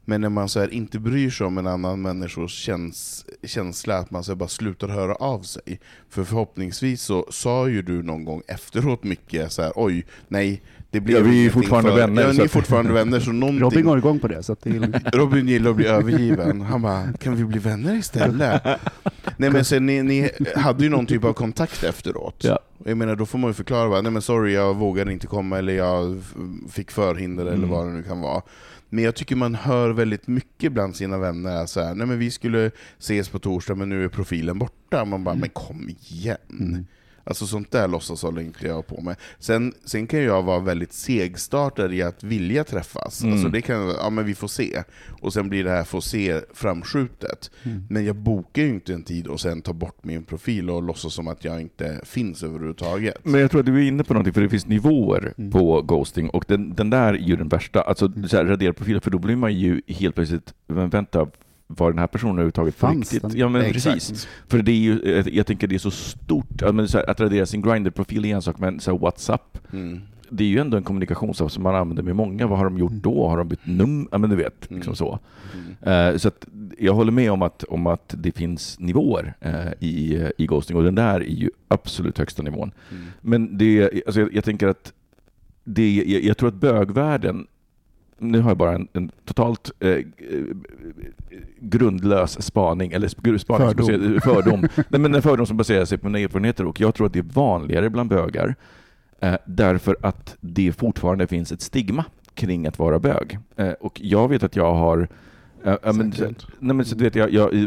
Men när man så här inte bryr sig om en annan människors käns känsla, att man så bara slutar höra av sig. För förhoppningsvis så sa ju du någon gång efteråt mycket så här: oj, nej, det blev Ja, vi är fortfarande för, vänner, Ja, så ni är fortfarande vänner, så någonting... Robin går igång på det. Så att det är, Robin gillar att bli övergiven. Han bara, kan vi bli vänner istället? Nej men sen, ni, ni hade ju någon typ av kontakt efteråt. Ja. Jag menar, då får man ju förklara bara, nej men sorry, jag vågade inte komma, eller jag fick förhinder, eller Mm. vad det nu kan vara. Men jag tycker man hör väldigt mycket bland sina vänner, så här, nej men vi skulle ses på torsdag, men nu är profilen borta. Man bara, men kom igen. mm. Alltså sånt där låtsas håller inte jag på med. Sen, sen kan jag vara väldigt segstartad i att vilja träffas. Mm. Alltså det kan ja men vi får se. Och sen blir det här få se framskjutet. Mm. Men jag bokar ju inte en tid och sen tar bort min profil och låtsas som att jag inte finns överhuvudtaget. Men jag tror att du är inne på någonting, för det finns nivåer Mm. på ghosting och den, den där är ju den värsta. Alltså så här, radera profiler, för då blir man ju helt plötsligt, men vänta, var den här personen överhuvudtaget Fanns riktigt? den? Ja men Exakt. precis. För det är ju, jag- jag tänker det är så stort, att radera sin Grindr-profil är en sak, men så här, WhatsApp, Mm. det är ju ändå en kommunikationsapp som man använder med många. Vad har de gjort Mm. då? Har de bytt num? Ja men du vet, liksom Mm. så. Mm. Eh, så att jag håller med om att, om att det finns nivåer eh, i, i ghosting och den där är ju absolut högsta nivån. Mm. Men det, alltså jag, jag tänker att det, jag, jag tror att bögvärlden, nu har jag bara en, en totalt eh, eh, grundlös spaning, eller sp- spaning Fördom. Baserar, fördom. Nej, men en fördom som baserar sig på mina erfarenheter och jag tror att det är vanligare bland bögar eh, därför att det fortfarande finns ett stigma kring att vara bög. Eh, och jag vet att jag har eh, ja, men, så, Säkert. nej, men, så, du vet, jag, jag, i-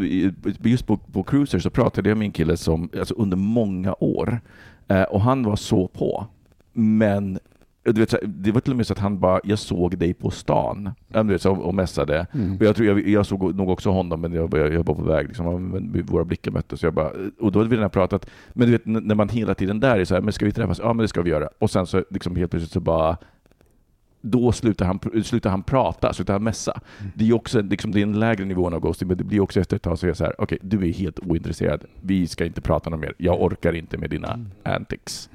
i- just på, på Cruiser så pratade jag med en kille som, alltså, under många år Eh, och han var så på. Men du vet, det var till och med så att han bara, jag såg dig på stan. Du vet, så, och mässade. Mm. Och jag, tror, jag, jag såg nog också honom, men jag, jag, jag var på väg. Liksom, våra blickar möttes. Jag bara, och då hade vi redan pratat. Men du vet, när man hela tiden där är så här, men ska vi träffas? Ja, men det ska vi göra. Och sen så liksom helt plötsligt så bara då slutar han, slutar han prata, slutar han mässa. Det är också liksom, det är en lägre nivå av ghosting, men det blir också efter ett tag så är jag så här, okej, du är helt ointresserad. Vi ska inte prata något mer. Jag orkar inte med dina antics.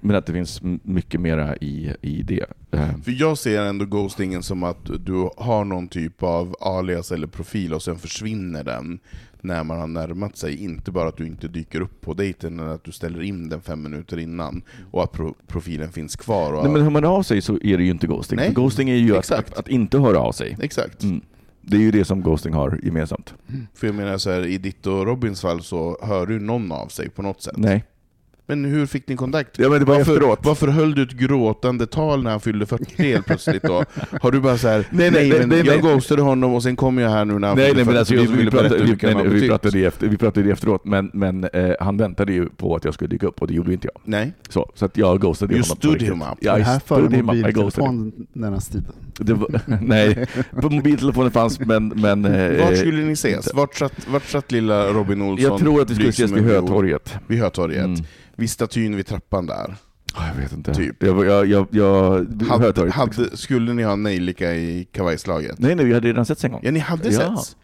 Men att det finns mycket mera i, i det. Eh, För jag ser ändå ghostingen som att du har någon typ av alias eller profil och sen försvinner den när man har närmat sig. Inte bara att du inte dyker upp på dejten, men att du ställer in den fem minuter innan och att pro profilen finns kvar. Nej, men hör man av sig så är det ju inte ghosting. Nej, För ghosting är ju att, att, att inte höra av sig. Exakt. Mm. Det är ju det som ghosting har gemensamt. För jag menar så här, i ditt och Robins fall så hör du någon av sig på något sätt. Nej. Men hur fick ni kontakt? Ja, men det var varför, efteråt. varför höll du ett gråtande tal när han fyllde 40 helt plötsligt då? Har du bara så här, Nej, nej, nej, men nej, jag nej. ghostade honom och sen kommer jag här nu när han Nej, fyller nej, 40, men alltså, vi, vi, berätta pratade, vi, nej, nej, vi, pratade det efter, vi pratade det efteråt, men, men eh, han väntade ju på att jag skulle dyka upp och det gjorde inte jag. Nej, Så, så att jag ghostade You honom. på stood him up. Ja, det I här stood före him up. I ghostade him. mobiltelefonernas tid. Var, nej, mobiltelefonen fanns, men... men eh, Vart skulle ni ses? Vart satt, vart satt lilla Robin Olsson? jag tror att vi skulle ses vid? Hötorget. Vid Hötorget. Mm. Vid statyn vid trappan där. Jag vet inte. Typ. Jag, jag, jag, jag, Hade, hade, skulle ni ha nejlika i kavajslaget? Nej, nej, vi hade redan setts en gång. Ja, ni hade Ja. setts?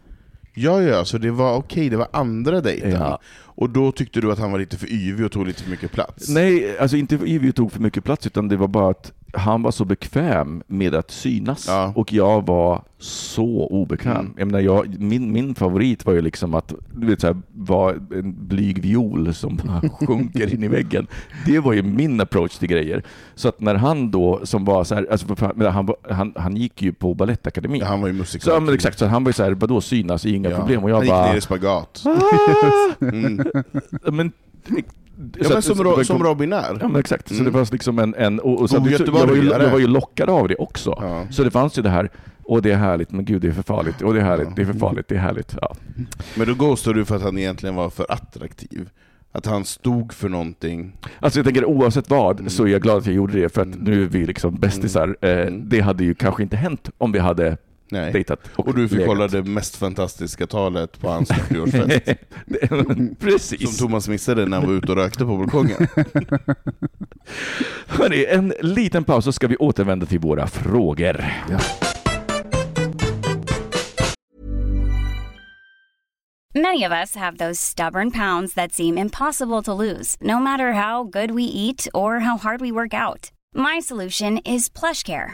Ja, ja, så det var okej, det var andra dejten. Ja. Och då tyckte du att han var lite för yvig och tog lite för mycket plats? Nej, alltså inte för Ivy tog för mycket plats, utan det var bara att han var så bekväm med att synas Ja. och jag var så obekväm. Mm. Jag menar, jag, min, min favorit var ju liksom att du vet, så här, vara en blyg viol som sjunker in i väggen. Det var ju min approach till grejer. Så att när han då, som var så här, alltså, för han, han, han gick ju på Balettakademin. Ja, han var ju så, musikal. ja, men exakt, så han var ju så här, vadå synas, inga Ja. problem. Och jag han gick bara... ner i spagat. Mm. men, Ja, så men som, så- Ro- som Robin är. Ja men exakt, så Mm. det fanns liksom en... en och, och så så- jag, var ju, jag var ju lockad av det också. Ja. Så det fanns ju det här, och det är härligt, men gud det är för farligt, och det är härligt, det är för farligt, det är härligt. Ja. Men då ghostade du för att han egentligen var för attraktiv. Att han stod för någonting. Alltså jag tänker oavsett vad Mm. så är jag glad att jag gjorde det, för att Mm. nu är vi liksom bästisar. Eh, Mm. det hade ju kanske inte hänt om vi hade Nej. dejtat och, Och du fick legat. hålla det mest fantastiska talet på hans 40-årsfest. Det- Precis. som Thomas missade när han var ute och rökte på balkongen. Hörrni, en liten paus så ska vi återvända till våra frågor. Many of us have those stubborn pounds that seem impossible to lose, no matter how good we eat or how hard we work out. My solution is PlushCare.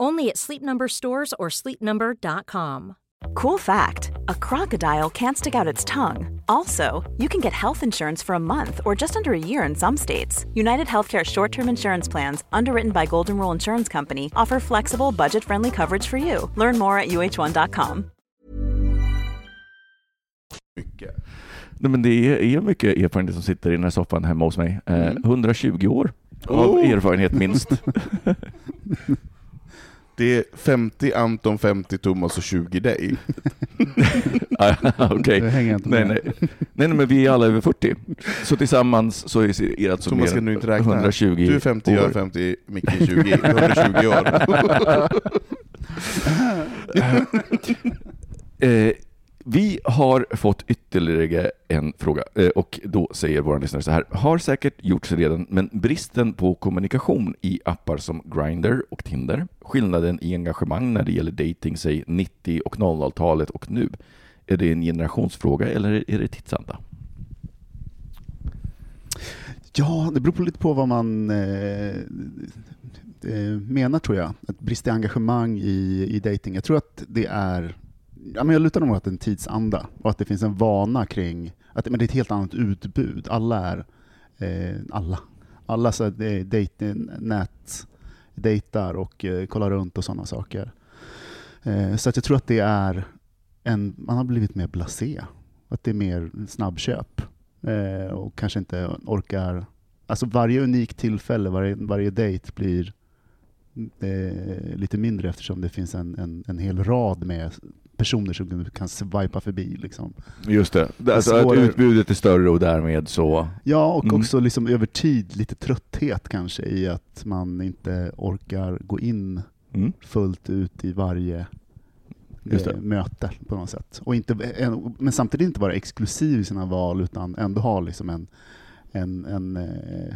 Only at Sleep Number stores or sleepnumber.com. Cool fact a crocodile can't stick out its tongue. Also, you can get health insurance for a month or just under a year in some states. United Healthcare short term insurance plans, underwritten by Golden Rule Insurance Company, offer flexible, budget friendly coverage for you. Learn more at uh1.com. Mycket. Nej, men det är, är mycket erfarenhet som sitter i den här soffan hemma hos mig. Eh, Mm. 120 år av Oh. erfarenhet minst. Det är 50 Anton, 50 Thomas och 20 dig. Ah, Okej. Inte Nej, nej. nej, nej, men vi är alla över 40. Så tillsammans så är det alltså Thomas mer kan du inte räkna. 120 Du är 50, jag är år. 50, Micke är 20. 120 år. Eh, vi har fått ytterligare en fråga eh, och då säger vår lyssnare så här. Har säkert gjorts redan, men bristen på kommunikation i appar som Grindr och Tinder, skillnaden i engagemang när det gäller dating, säg 90 och 00-talet och nu. Är det en generationsfråga eller är det tidsanda? Ja, det beror på lite på vad man eh, eh menar tror jag. Att brist i engagemang i, i dating. Jag tror att det är, ja, men jag lutar nog åt en tidsanda och att det finns en vana kring att men det är ett helt annat utbud. Alla är, eh, alla, alla så att nät, dejtar och eh, kollar runt och sådana saker. Eh, så att jag tror att det är en, man har blivit mer blasé. Att det är mer snabbköp eh, och kanske inte orkar alltså varje unikt tillfälle, varje, varje dejt blir eh, lite mindre eftersom det finns en, en, en hel rad med personer som du kan swipa förbi. Liksom. Just det. Alltså, att utbudet är större och därmed så... Ja, och Mm. också liksom över tid lite trötthet kanske i att man inte orkar gå in Mm. fullt ut i varje eh, möte på något sätt. Och inte, en, men samtidigt inte vara exklusiv i sina val utan ändå ha liksom en, en, en eh,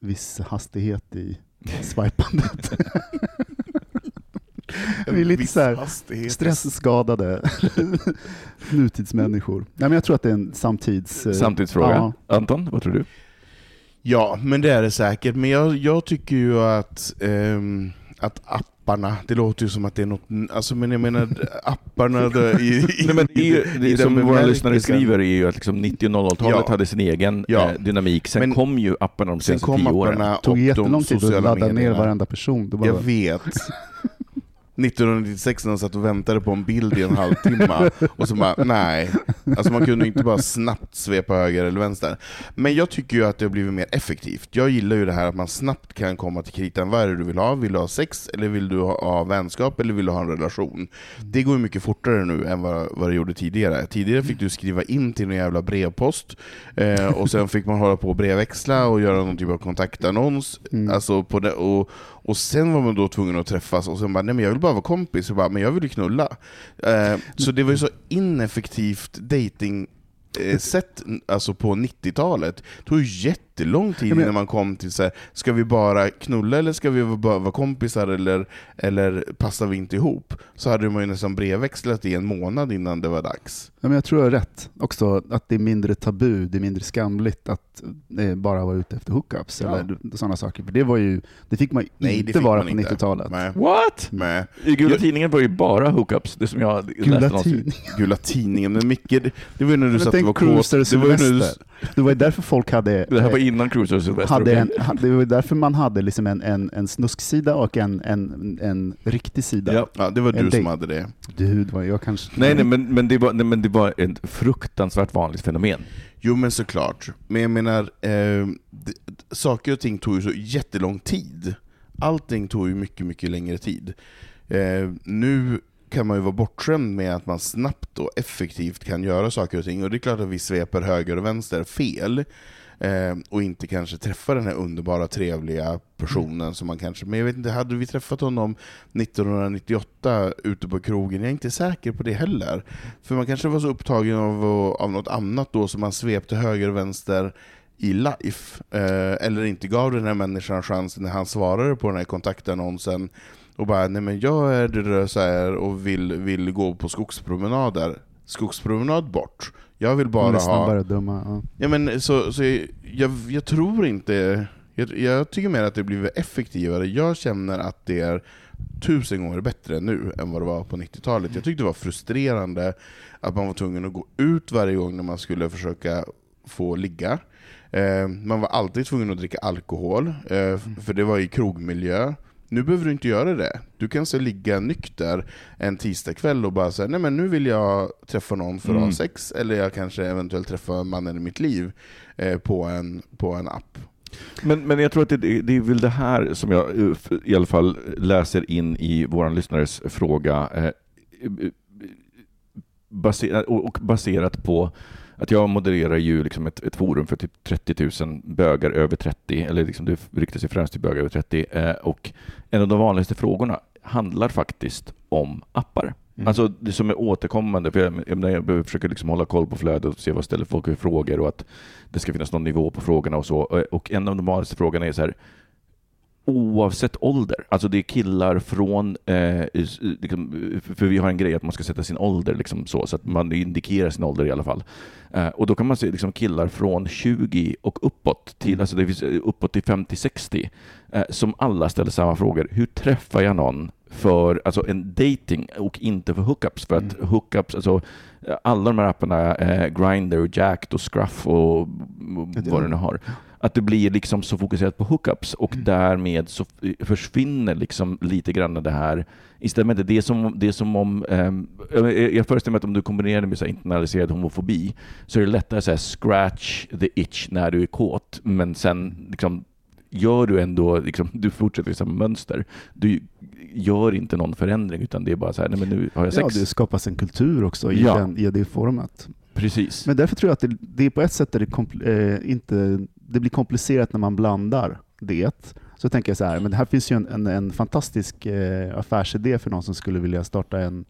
viss hastighet i swipandet. Vi är lite så här stressskadade nutidsmänniskor. Nej, men jag tror att det är en samtids... eh, Samtidsfråga. Ja. Anton, vad tror du? Ja, men det är det säkert. Men jag, jag tycker ju att, ehm, att apparna, det låter ju som att det är något, alltså men jag menar apparna där i, i, Nej, men det är ju, i det som våra lyssnare skriver är ju att liksom 90 och 00-talet Ja. hade sin egen Ja. eh, dynamik. Sen Men- kom ju apparna de Sen senaste kom tio åren. Det tog och jättelång tid att ladda ner varenda person. Det var, Jag vet. 1996 när de satt och väntade på en bild i en halvtimme, och så bara, nej. Alltså man kunde inte bara snabbt svepa höger eller vänster. Men jag tycker ju att det har blivit mer effektivt. Jag gillar ju det här att man snabbt kan komma till kritan. Vad är det du vill ha? Vill du ha sex, eller vill du ha, ha vänskap, eller vill du ha en relation? Det går ju mycket fortare nu än vad, vad det gjorde tidigare. Tidigare fick du skriva in till en jävla brevpost, eh, och sen fick man hålla på och brevväxla och göra någon typ av kontaktannons. Mm. Alltså på det, och, och sen var man då tvungen att träffas, och sen bara, nej men jag vill bara vara kompis, och bara, men jag vill ju knulla. Eh, så det var ju så ineffektivt dating eh, sätt alltså på 90-talet. Det tog ju jättelång tid Ja, men- innan man kom till så här, ska vi bara knulla eller ska vi bara vara kompisar eller, eller passar vi inte ihop? Så hade man ju nästan brevväxlat i en månad innan det var dags. Ja, men jag tror jag har rätt. Också att det är mindre tabu, det är mindre skamligt att eh, bara vara ute efter hookups Ja. eller sådana saker. För det, var ju, det fick man ju Nej, inte vara man på inte. 90-talet. Nej. What? Nej. I Gula Jag- Tidningen var ju bara hookups, det som jag läste Gula någonstans. tidning. Gula tidningen, men Micke, det, det var ju när du Men satt och var kåt. Det var ju när du, Sylvester. Det var ju därför folk hade... Det här var eh, innan Cruiser och Sylvester. hade en, det var därför man hade liksom en, en, en snusksida och en, en, en riktig sida. Ja. ja, det var En du som dejt. hade det. Du, det var jag kanske... Nej, nej, men, men, det var, nej, men det var ett fruktansvärt vanligt fenomen. Jo men såklart, men jag menar, eh, d- saker och ting tog ju så jättelång tid. Allting tog ju mycket, mycket längre tid. Eh, nu kan man ju vara bortskämd med att man snabbt och effektivt kan göra saker och ting, och det är klart att vi sveper höger och vänster fel, eh, och inte kanske träffar den här underbara, trevliga personen som man kanske... Men jag vet inte, hade vi träffat honom 1998 ute på krogen? Jag är inte säker på det heller. För man kanske var så upptagen av, av något annat då, som man svepte höger och vänster i life, eh, eller inte gav den här människan chansen när han svarade på den här kontaktannonsen och bara nej men jag är så här och vill, vill gå på skogspromenader. Skogspromenad bort. Jag vill bara ha... dumma. Ja. Ja, men, så, så jag, jag, jag tror inte... Jag, jag tycker mer att det blivit effektivare. Jag känner att det är tusen gånger bättre nu än vad det var på 90-talet. Jag tyckte det var frustrerande att man var tvungen att gå ut varje gång när man skulle försöka få ligga. Eh, man var alltid tvungen att dricka alkohol, eh, för det var i krogmiljö. Nu behöver du inte göra det. Du kan så ligga nykter en tisdagkväll och bara säga nej men nu vill jag träffa någon för att ha Mm. sex, eller jag kanske eventuellt träffa mannen i mitt liv eh, på, en, på en app. Men, men jag tror att det, det är väl det här som jag eh, i alla fall läser in i vår lyssnares fråga. Eh, eh, baserat, och, och baserat på att jag modererar ju liksom ett, ett forum för typ 30 000 bögar över 30, eller liksom det riktar sig främst till bögar över 30, eh, och en av de vanligaste frågorna handlar faktiskt om appar. Mm. Alltså det som är återkommande, för jag, jag, jag försöka liksom hålla koll på flödet och se vad ställer folk för frågor och att det ska finnas någon nivå på frågorna och så. Och en av de vanligaste frågorna är så här, oavsett ålder, alltså det är killar från, eh, liksom, för vi har en grej att man ska sätta sin ålder liksom så, så att man indikerar sin ålder i alla fall. Eh, och då kan man se liksom killar från 20 och uppåt, till, alltså det finns eh, uppåt till 50-60, eh, som alla ställer samma frågor. Hur träffar jag någon för alltså en dating och inte för hookups? För att Mm. hookups, alltså alla de här apparna, eh, Grindr, Jacked och Scruff och vad det nu har, Att det blir liksom så fokuserat på hookups och Mm. därmed så f- försvinner liksom lite grann det här Istället, det är som, det är som om, ehm, jag jag föreställer mig att om du kombinerar det med så internaliserad homofobi så är det lättare att scratch the itch när du är kåt, men sen liksom, gör du ändå, liksom, du fortsätter i samma mönster. Du gör inte någon förändring utan det är bara så här, nej men nu har jag Ja, sex. det skapas en kultur också i, Ja. den, i det format. Precis. Men därför tror jag att det, det är på ett sätt är det, eh, inte, det blir komplicerat när man blandar det. Så tänker jag så här, men det här finns ju en, en, en fantastisk eh, affärsidé för någon som skulle vilja starta en,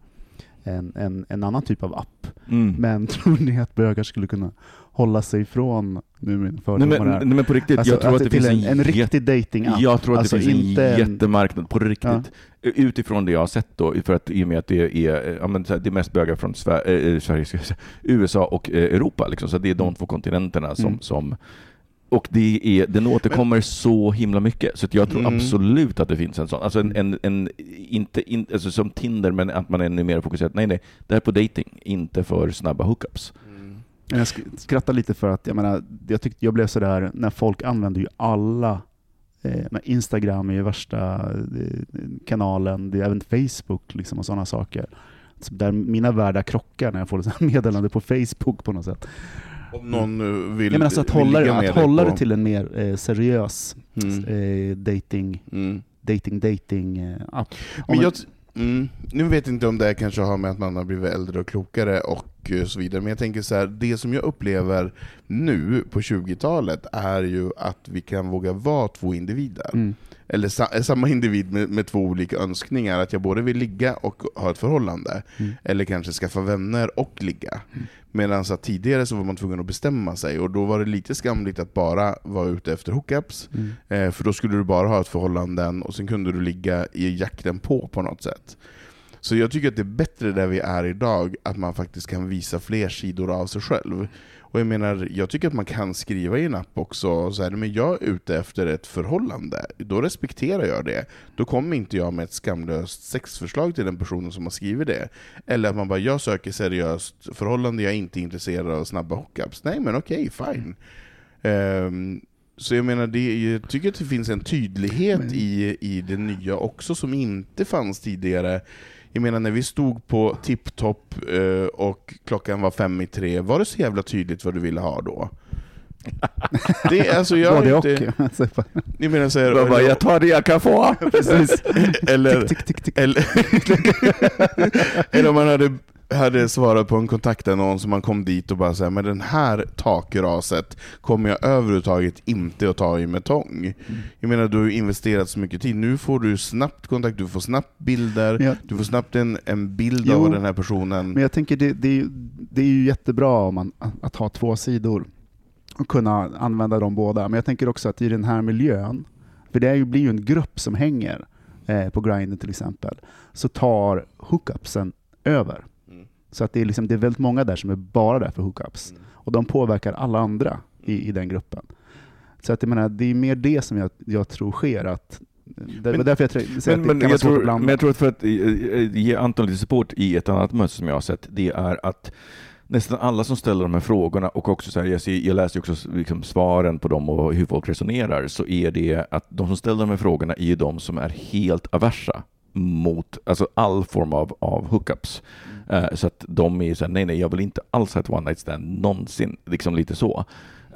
en, en, en annan typ av app. Mm. Men tror ni att bögar skulle kunna hålla sig ifrån, nu min Nej men, här, nej men på riktigt, alltså, jag tror att det till finns en, en, jätte- riktig dating-app? Jag tror att Alltså det finns inte en en- jättemarknad på riktigt. Ja. Utifrån det jag har sett då, för att i och med att det är, ja, men, det är mest bögar från Sver- eh, Sverige, säga, USA och eh, Europa, liksom, så det är de två kontinenterna som, Mm. som och det är, den återkommer så himla mycket, så jag tror Mm. absolut att det finns en sån. Alltså en, en, en inte, in, alltså som Tinder, men att man är mer fokuserad. Nej, nej, det här är på dating, inte för snabba hookups. Men Jag sk- skrattar lite för att jag menar, jag tyckte jag blev sådär när folk använder ju alla eh, men Instagram är ju värsta eh, kanalen, det är även Facebook liksom och sådana saker. Så där mina världar krockar när jag får meddelande på Facebook på något sätt. Om någon eh, vill, Jag menar alltså att hålla, ligga det, med att hålla det till en mer eh, seriös Mm. eh, dating, Mm. dating, dating eh, app. Men Om jag, mm, nu vet jag inte om det här kanske har med att man har blivit äldre och klokare och eh, så vidare, men jag tänker så här, det som jag upplever nu på 20-talet är ju att vi kan våga vara två individer. Mm. Eller sa, eh, samma individ med, med två olika önskningar, att jag både vill ligga och ha ett förhållande, Mm. eller kanske skaffa vänner och ligga. Medan att tidigare så var man tvungen att bestämma sig, och då var det lite skamligt att bara vara ute efter hookups, Mm. Eh, för då skulle du bara ha ett förhållande och sen kunde du ligga i jakten på på något sätt. Så jag tycker att det är bättre där vi är idag, att man faktiskt kan visa fler sidor av sig själv. Och jag menar, jag tycker att man kan skriva i en app också, så här, men jag är ute efter ett förhållande, då respekterar jag det. Då kommer inte jag med ett skamlöst sexförslag till den personen som har skrivit det. Eller att man bara, jag söker seriöst förhållande, jag är inte intresserad av snabba hookups. Nej men okej, fine. Ehm, så jag menar, det, jag tycker att det finns en tydlighet i, i det nya också som inte fanns tidigare. Jag menar när vi stod på tipptopp eh, och klockan var fem i tre, var det så jävla tydligt vad du ville ha då? Det, alltså jag, Både är och. inte, Alltså, jag menar så här, Jag, bara, jag tar det jag kan få! Precis. Eller, tick, tick, tick. eller, eller om man hade, hade svarat på en kontaktannons och man kom dit och bara säger men den här takraset kommer jag överhuvudtaget inte att ta i med tång. Jag menar, du har ju investerat så mycket tid. Nu får du snabbt kontakt, du får snabbt bilder, jag, du får snabbt en, en bild Jo, av den här personen. men jag tänker det, det, det är ju jättebra om man, att ha två sidor och kunna använda dem båda. Men jag tänker också att i den här miljön, för det är ju, blir ju en grupp som hänger eh, på Grindr till exempel, så tar hookupsen över. Mm. Så att det är, liksom, det är väldigt många där som är bara där för hookups. Mm. Och de påverkar alla andra i, i den gruppen. Så att jag menar, det är mer det som jag, jag tror sker. Att, det var därför jag tror- säger Men, att det men, kan vara svårt tror, men jag tror att för att eh, eh, ge Anton lite support i ett annat mönster som jag har sett, det är att nästan alla som ställer de här frågorna och också så här, jag, ser, jag läser också liksom svaren på dem och hur folk resonerar, så är det att de som ställer de här frågorna är ju de som är helt aversa mot alltså all form av, av hookups. Uh, så att de är så här, nej nej, jag vill inte alls ha ett one night stand någonsin, liksom lite så.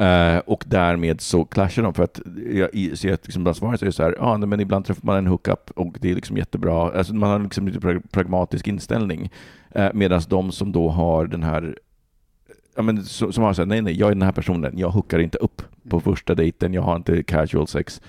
Uh, och därmed så clashar de för att jag ser att liksom bland svaren så är det så här, ja nej, men ibland träffar man en hookup och det är liksom jättebra, alltså man har liksom lite pragmatisk inställning. Eh, uh, Medan de som då har den här Ja, men som, som har sagt, nej, nej, jag är den här personen, jag hookar inte upp på första dejten, jag har inte casual sex.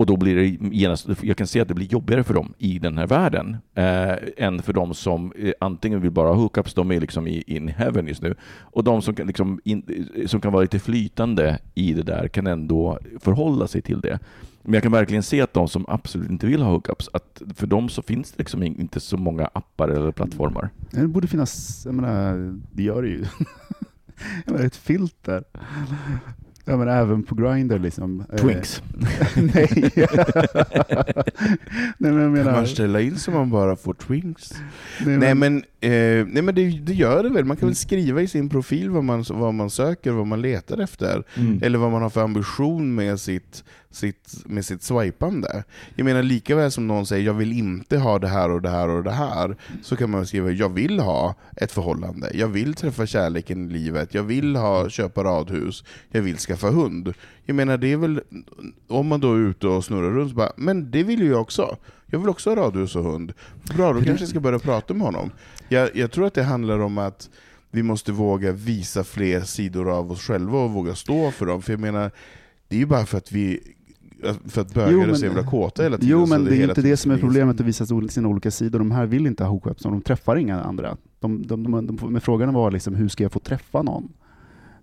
Och då blir det genast, jag kan se att det blir jobbigare för dem i den här världen eh, än för de som eh, antingen vill bara ha hookups, de är liksom i in heaven just nu. Och de som kan, liksom in, eh, som kan vara lite flytande i det där kan ändå förhålla sig till det. Men jag kan verkligen se att de som absolut inte vill ha hookups, att för dem så finns det liksom inte så många appar eller plattformar. Det borde finnas, jag menar, det gör det ju. jag menar, ett filter. Jag menar, även på Grindr liksom. Eh, Twinks. Nej. Nej men jag Kan menar... man ställa in så man bara får twinks? nej, Nej men, men Eh, nej men det, det gör det väl, man kan väl skriva i sin profil vad man, vad man söker, vad man letar efter. Mm. Eller vad man har för ambition med sitt, sitt, med sitt swipande. Jag menar lika väl som någon säger jag vill inte ha det här och det här och det här, så kan man skriva jag vill ha ett förhållande, jag vill träffa kärleken i livet, jag vill ha, köpa radhus, jag vill skaffa hund. Jag menar det är väl, om man då är ute och snurrar runt, så bara, men det vill ju jag också. Jag vill också ha radhus och hund. Bra, då kanske jag ska börja prata med honom. Jag, jag tror att det handlar om att vi måste våga visa fler sidor av oss själva och våga stå för dem. För jag menar, det är ju bara för att vi för att bögar är så jävla kåta hela tiden. Jo, men det är hela inte det som är problemet att visa sina olika sidor. De här vill inte ha hookups, de träffar inga andra. De, de, de, de, men frågan var liksom, hur ska jag få träffa någon?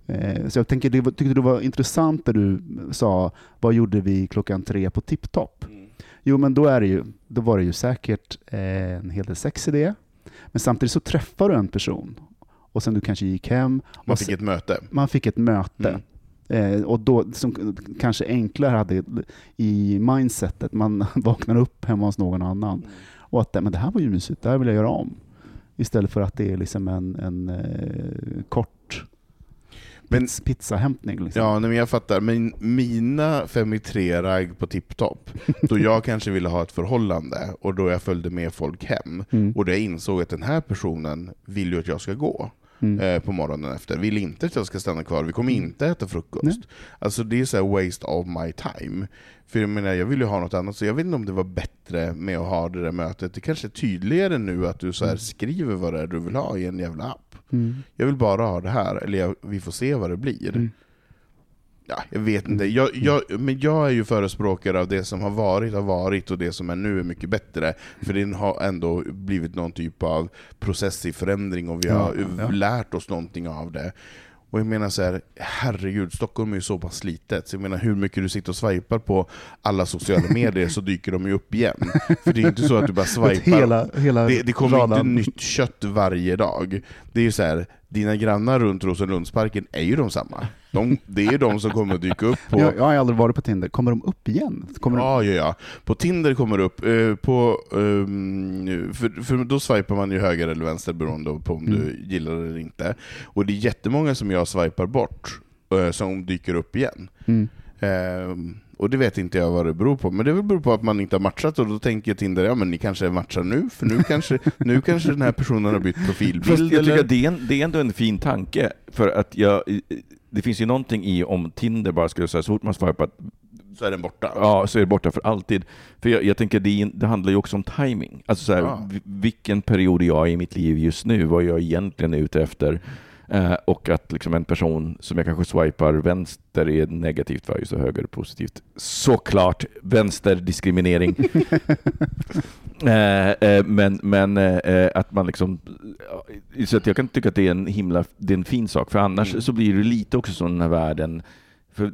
Eh, så jag tänker, det tyckte det var intressant det du sa, vad gjorde vi klockan tre på Tipptopp? Jo, men då, är ju, då var det ju säkert eh, en hel del sex i det. Men samtidigt så träffar du en person och sen du kanske gick hem. Man och fick sen- ett möte. man fick ett möte. Mm. Eh, och då, som kanske enklare hade i mindsetet, man vaknar upp hemma hos någon annan. Och att men det här var ju mysigt, det här vill jag göra om. Istället för att det är liksom en, en eh, kort Men- pizz, pizzahämtning. Liksom. Ja, nej, men jag fattar. Men mina fem i tre ragg på tipptopp, då jag kanske ville ha ett förhållande och då jag följde med folk hem, Mm. och då jag insåg att den här personen vill ju att jag ska gå Mm. eh, på morgonen efter, vill inte att jag ska stanna kvar, vi kommer inte äta frukost. Nej. Alltså det är så waste of my time. För jag menar, jag vill ju ha något annat, så jag vet inte om det var bättre med att ha det där mötet. Det kanske är tydligare nu att du så här skriver vad det är du vill ha i en jävla app. Mm. Jag vill bara ha det här, eller jag, vi får se vad det blir. Ja, jag vet inte. Jag, jag, men jag är ju förespråkare av det som har varit har varit och det som är nu är mycket bättre. För det har ändå blivit någon typ av process i förändring och vi Ja, har ja. lärt oss någonting av det. Och jag menar så här, herregud, Stockholm är ju så pass litet, så jag menar hur mycket du sitter och swipar på alla sociala medier så dyker de ju upp igen. För det är ju inte så att du bara swipar Hela, hela det, det kommer inte radan. nytt kött varje dag. Det är ju så här, dina grannar runt Rosenlundsparken är ju de samma. De, det är de som kommer att dyka upp på... Jag, jag har aldrig varit på Tinder. Kommer de upp igen? Kommer de... Ja, ja, ja. På Tinder kommer det upp, eh, på, ehm, för, för då swipar man ju höger eller vänster beroende på om Mm. du gillar det eller inte. Och det är jättemånga som jag swipar bort, eh, som dyker upp igen. Mm. Och det vet inte jag vad det beror på, men det beror på att man inte har matchat och då tänker Tinder, ja men ni kanske matchar nu, för nu kanske, nu kanske den här personen har bytt profilbild. Fast jag tycker det är, en, det är ändå en fin tanke, för att jag, det finns ju någonting i om Tinder bara skulle säga så fort man swipar, Så är den borta. ja, så är det borta för alltid. För jag, jag tänker, det, det handlar ju också om timing. Alltså så här, Ja. vi- vilken period är jag i mitt liv just nu, vad jag egentligen är ute efter. Eh, och att liksom en person som jag kanske swipar vänster är negativt för just höger är positivt. Såklart vänsterdiskriminering. Eh, eh, men men att man liksom... Så att jag kan tycka att det är en himla det är en fin sak, för annars Mm. så blir det lite också som den här världen... För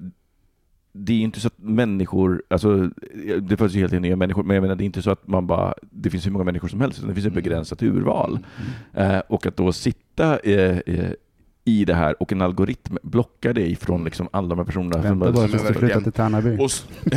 det är inte så att människor, alltså det föds ju helt nya människor, men jag menar det är inte så att man bara, det finns hur många människor som helst, utan det finns ett begränsat urval. Eh, och att då sitta eh, i det här och en algoritm blockar dig från liksom alla de här personerna. som Vänta bara tills du flyttar till Tärnaby. Och,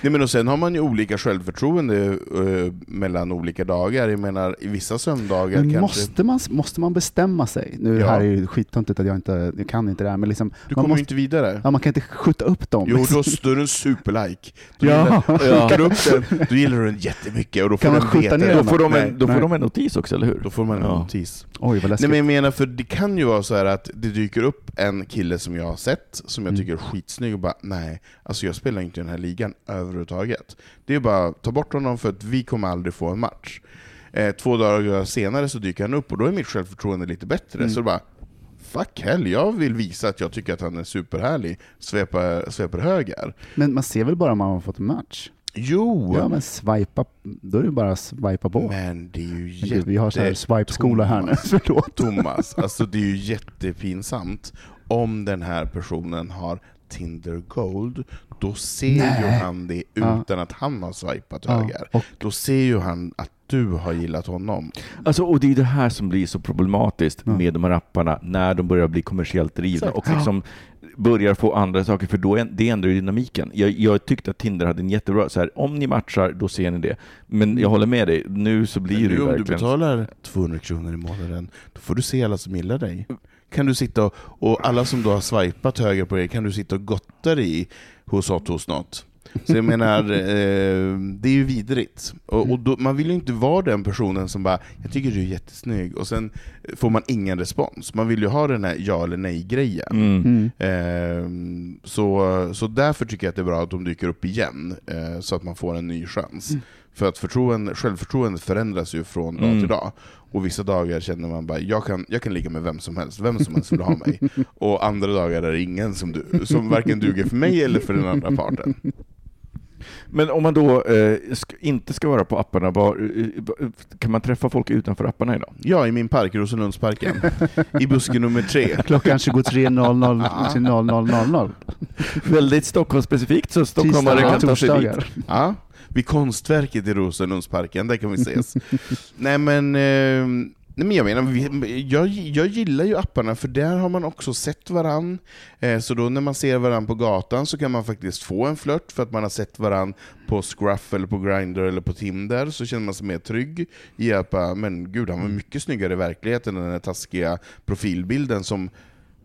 Nej, men och sen har man ju olika självförtroende eh, mellan olika dagar. Jag menar, i vissa söndagar Men kanske... måste man, måste man bestämma sig? Nu Ja. här är det skittöntigt att jag inte jag kan inte det här, men liksom, Du kommer ju måste, inte vidare. ja, man kan inte skjuta upp dem. Jo, då står du en superlike. Du Ja. gillar, Ja. upp den, då gillar du den jättemycket och då får Kan man skjuta ner. Då får de en, då får de en notis också, eller hur? Då får man en Ja. notis. Oj, vad Nej läskigt. men jag menar, för det kan ju vara så här att det dyker upp en kille som jag har sett, som jag Mm. tycker är skitsnygg, och bara nej, alltså jag spelar inte i den här ligan överhuvudtaget. Det är bara ta bort honom för att vi kommer aldrig få en match. Eh, två dagar senare så dyker han upp och då är mitt självförtroende lite bättre. Mm. Så bara, fuck hell, jag vill visa att jag tycker att han är superhärlig, sveper höger. Men man ser väl bara om man har fått en match? Jo! Ja, men swipa, då är det bara att swipa på. Men det är ju jätte... Gud, vi har så här swipe-skola här nu, förlåt. Thomas, alltså det är ju jättepinsamt om den här personen har Tinder Gold, då ser Nej. ju han det Ja. utan att han har swipat Ja, höger. och Då ser ju han att du har gillat honom. Alltså, och det är det här som blir så problematiskt Ja. med de här apparna när de börjar bli kommersiellt drivna Exakt. och liksom börjar få andra saker, för då är, det ändrar ju dynamiken. Jag, jag tyckte att Tinder hade en jättebra, så här, om ni matchar, då ser ni det. Men jag håller med dig, nu så blir det Men ju nu om du verkligen... betalar 200 kronor i månaden, då får du se alla som gillar dig. Kan du sitta och, och alla som då har swipat höger på dig, kan du sitta och gotta dig i hos något. Så jag menar, eh, det är ju vidrigt. Och, och då, man vill ju inte vara den personen som bara ”jag tycker du är jättesnygg” och sen får man ingen respons. Man vill ju ha den här ja eller nej-grejen. Mm. mm. Ehm, så, så därför tycker jag att det är bra att de dyker upp igen, eh, så att man får en ny chans. För att förtroende, självförtroendet förändras ju från dag Mm. till dag. Och vissa dagar känner man bara, jag kan, jag kan ligga med vem som helst, vem som helst vill ha mig. Och andra dagar är det ingen som, du, som varken duger för mig eller för den andra parten. Men om man då eh, sk- inte ska vara på apparna, var, eh, kan man träffa folk utanför apparna idag? Ja, i min park, Rosenlundsparken. I buske nummer tre. Klockan 23.00 till 00.00. Väldigt Stockholmsspecifikt, så stockholmare kan ta sig dit. Ja, vid konstverket i Rosenlundsparken, där kan vi ses. nej men, eh, nej men jag menar, jag, jag gillar ju apparna för där har man också sett varann. Eh, så då när man ser varann på gatan så kan man faktiskt få en flört för att man har sett varann på Scruff eller på Grindr eller på Tinder, så känner man sig mer trygg i att men gud han var mycket snyggare i verkligheten än den här taskiga profilbilden som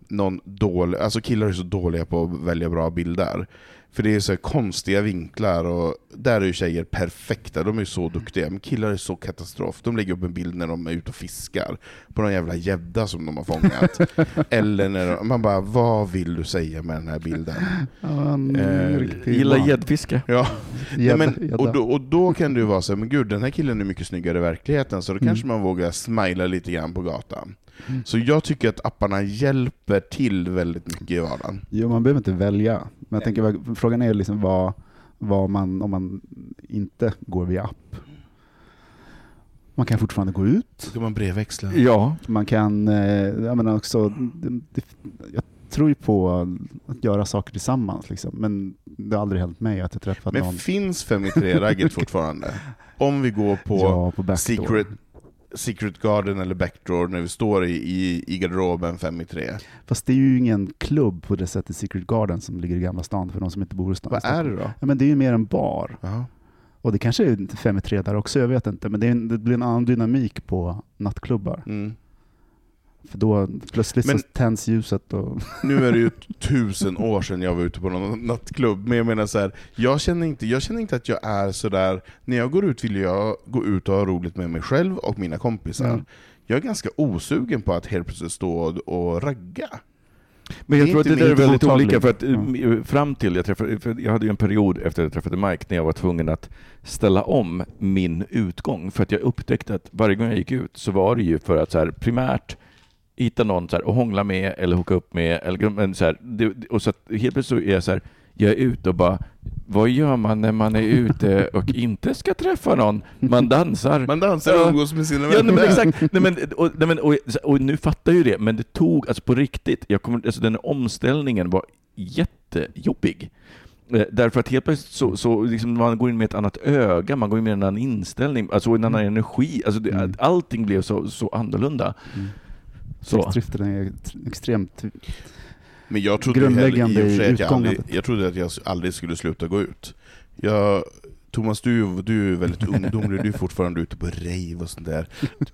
någon dålig, alltså killar är så dåliga på att välja bra bilder. För det är så här konstiga vinklar och där är ju tjejer perfekta, de är ju så duktiga. Men killar är så katastrof. De lägger upp en bild när de är ute och fiskar på någon jävla gädda som de har fångat. Eller när de, man bara, vad vill du säga med den här bilden? Ja, Eh, Gillar gäddfiske. Ja, Nej, men, och, då, och då kan det ju vara så här, men gud den här killen är mycket snyggare i verkligheten, så då Mm. kanske man vågar smila lite grann på gatan. Så jag tycker att apparna hjälper till väldigt mycket i vardagen. Jo, man behöver inte välja. Men jag tänker, frågan är liksom vad, vad man, om man inte går via app. Man kan fortfarande gå ut. Så kan man brevväxla. Ja, Man kan, eh, jag menar också, det, jag tror ju på att göra saker tillsammans. Liksom. Men det har aldrig hänt mig att jag träffat Men någon finns 5 i 3-ragget fortfarande? Om vi går på ja, på. Secret, Secret Garden eller Backdoor när vi står i, i, i garderoben 5 i 3. Fast det är ju ingen klubb på det sättet Secret Garden som ligger i Gamla stan för de som inte bor i stan. Vad är det då? Ja, men det är ju mer en bar. Jaha. Och det kanske är fem i tre där också, jag vet inte. Men det, är en, det blir en annan dynamik på nattklubbar. Mm. För då plötsligt Men- så tänds ljuset och... Nu är det ju tusen år sedan jag var ute på någon nattklubb, men jag menar så här, jag känner inte, jag känner inte att jag är sådär, när jag går ut vill jag gå ut och ha roligt med mig själv och mina kompisar. Mm. Jag är ganska osugen på att helt plötsligt stå och, ragga. Men jag tror att det där är väldigt mottagning. olika, för att Ja. eh, fram till jag träffade, för jag hade ju en period efter att jag träffade Mike när jag var tvungen att ställa om min utgång, för att jag upptäckte att varje gång jag gick ut så var det ju för att så här, primärt hitta någon så här, och hångla med eller hooka upp med, eller, men så här, det, och så att helt plötsligt så är jag så här, jag är ute och bara, vad gör man när man är ute och inte ska träffa någon? Man dansar. Man dansar och Ja. umgås med sina Ja, vänner. nej, men exakt. Nej, men, och, nej, men, och, och nu fattar jag ju det, men det tog, alltså på riktigt, jag kommer, alltså den omställningen var jättejobbig. Eh, Därför att helt plötsligt så, så liksom man går in med ett annat öga, man går in med en annan inställning, alltså en annan energi. Alltså det, Mm. Allting blev så, så annorlunda. Mm. Så. Sexdriften är extremt... Men jag trodde ju heller, i och Grundläggande för sig i att jag, aldrig, utgången. jag trodde att jag aldrig skulle sluta gå ut. Jag, Thomas, du, du är väldigt ungdomlig, du är fortfarande ute på rave och sånt där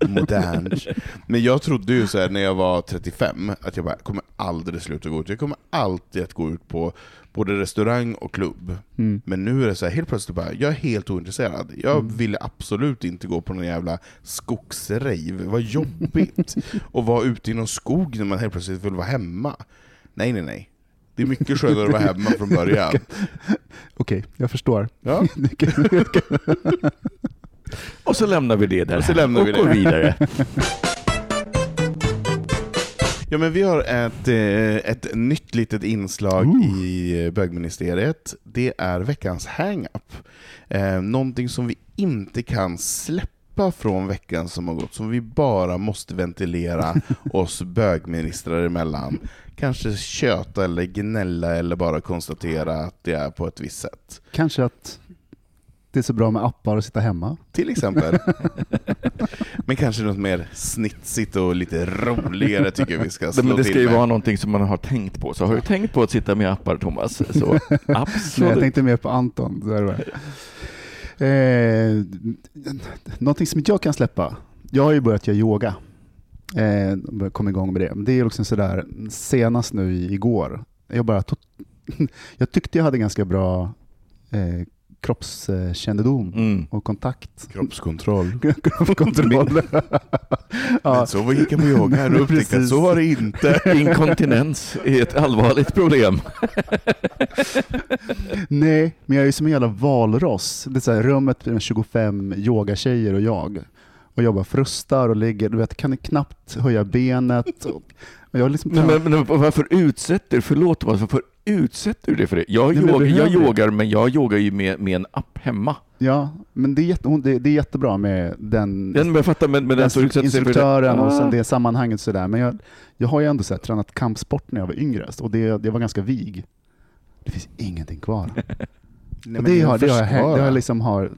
modernt. Men jag trodde ju så här när jag var 35, att jag bara kommer aldrig sluta gå ut. Jag kommer alltid att gå ut på både restaurang och klubb. Mm. Men nu är det så här, helt plötsligt bara, jag är helt ointresserad. Jag Mm. ville absolut inte gå på någon jävla skogsrave. Vad jobbigt att vara ute i någon skog när man helt plötsligt vill vara hemma. Nej, nej, nej. Det är mycket skönare att vara hemma från början. Okej, jag förstår. Ja. Och så lämnar vi det där Och så lämnar vi och går det. vidare. Ja, men vi har ett, eh, ett nytt litet inslag Ooh. i eh, bögministeriet. Det är veckans hang-up. Eh, någonting som vi inte kan släppa från veckan som har gått, som vi bara måste ventilera oss bögministrar emellan. Kanske köta eller gnälla eller bara konstatera att det är på ett visst sätt. Kanske att det är så bra med appar och sitta hemma. Till exempel. Men kanske något mer snitsigt och lite roligare tycker vi ska slå Men det till ska ju med. vara någonting som man har tänkt på. Så har du tänkt på att sitta med appar, Thomas? Så Nej, jag absolut. tänkte mer på Anton. Så är det eh, någonting som jag kan släppa. Jag har ju börjat göra yoga. Eh, komma igång med det. Men det är liksom sådär, senast nu i- igår. Jag, bara jag tyckte jag hade ganska bra eh, kroppskännedom Mm. och kontakt. Kroppskontroll. Kontroll. ja, Men så gick jag på yoga här och upptäckte att så var det inte. Inkontinens är ett allvarligt problem. Nej, men jag är ju som en jävla valross. Det är så här, rummet med 25 yogatjejer och jag. Och jag bara frustar och ligger, du vet, kan knappt höja benet. Och, och jag liksom Men, men, men varför utsätter, förlåt Thomas, varför utsätter du dig för det? Jag, Nej, men yogar, jag det. yogar, men jag yogar ju med, med en app hemma. Ja, men det är, jätte, det, det är jättebra med den, Den, men fattar, men, men den det. instruktören och sen Ah. det sammanhanget sådär. Men jag, jag har ju ändå så här, tränat kampsport när jag var yngre och det, det var ganska vig. Det finns ingenting kvar. Nej, men det, har, det, har jag, det har jag liksom har...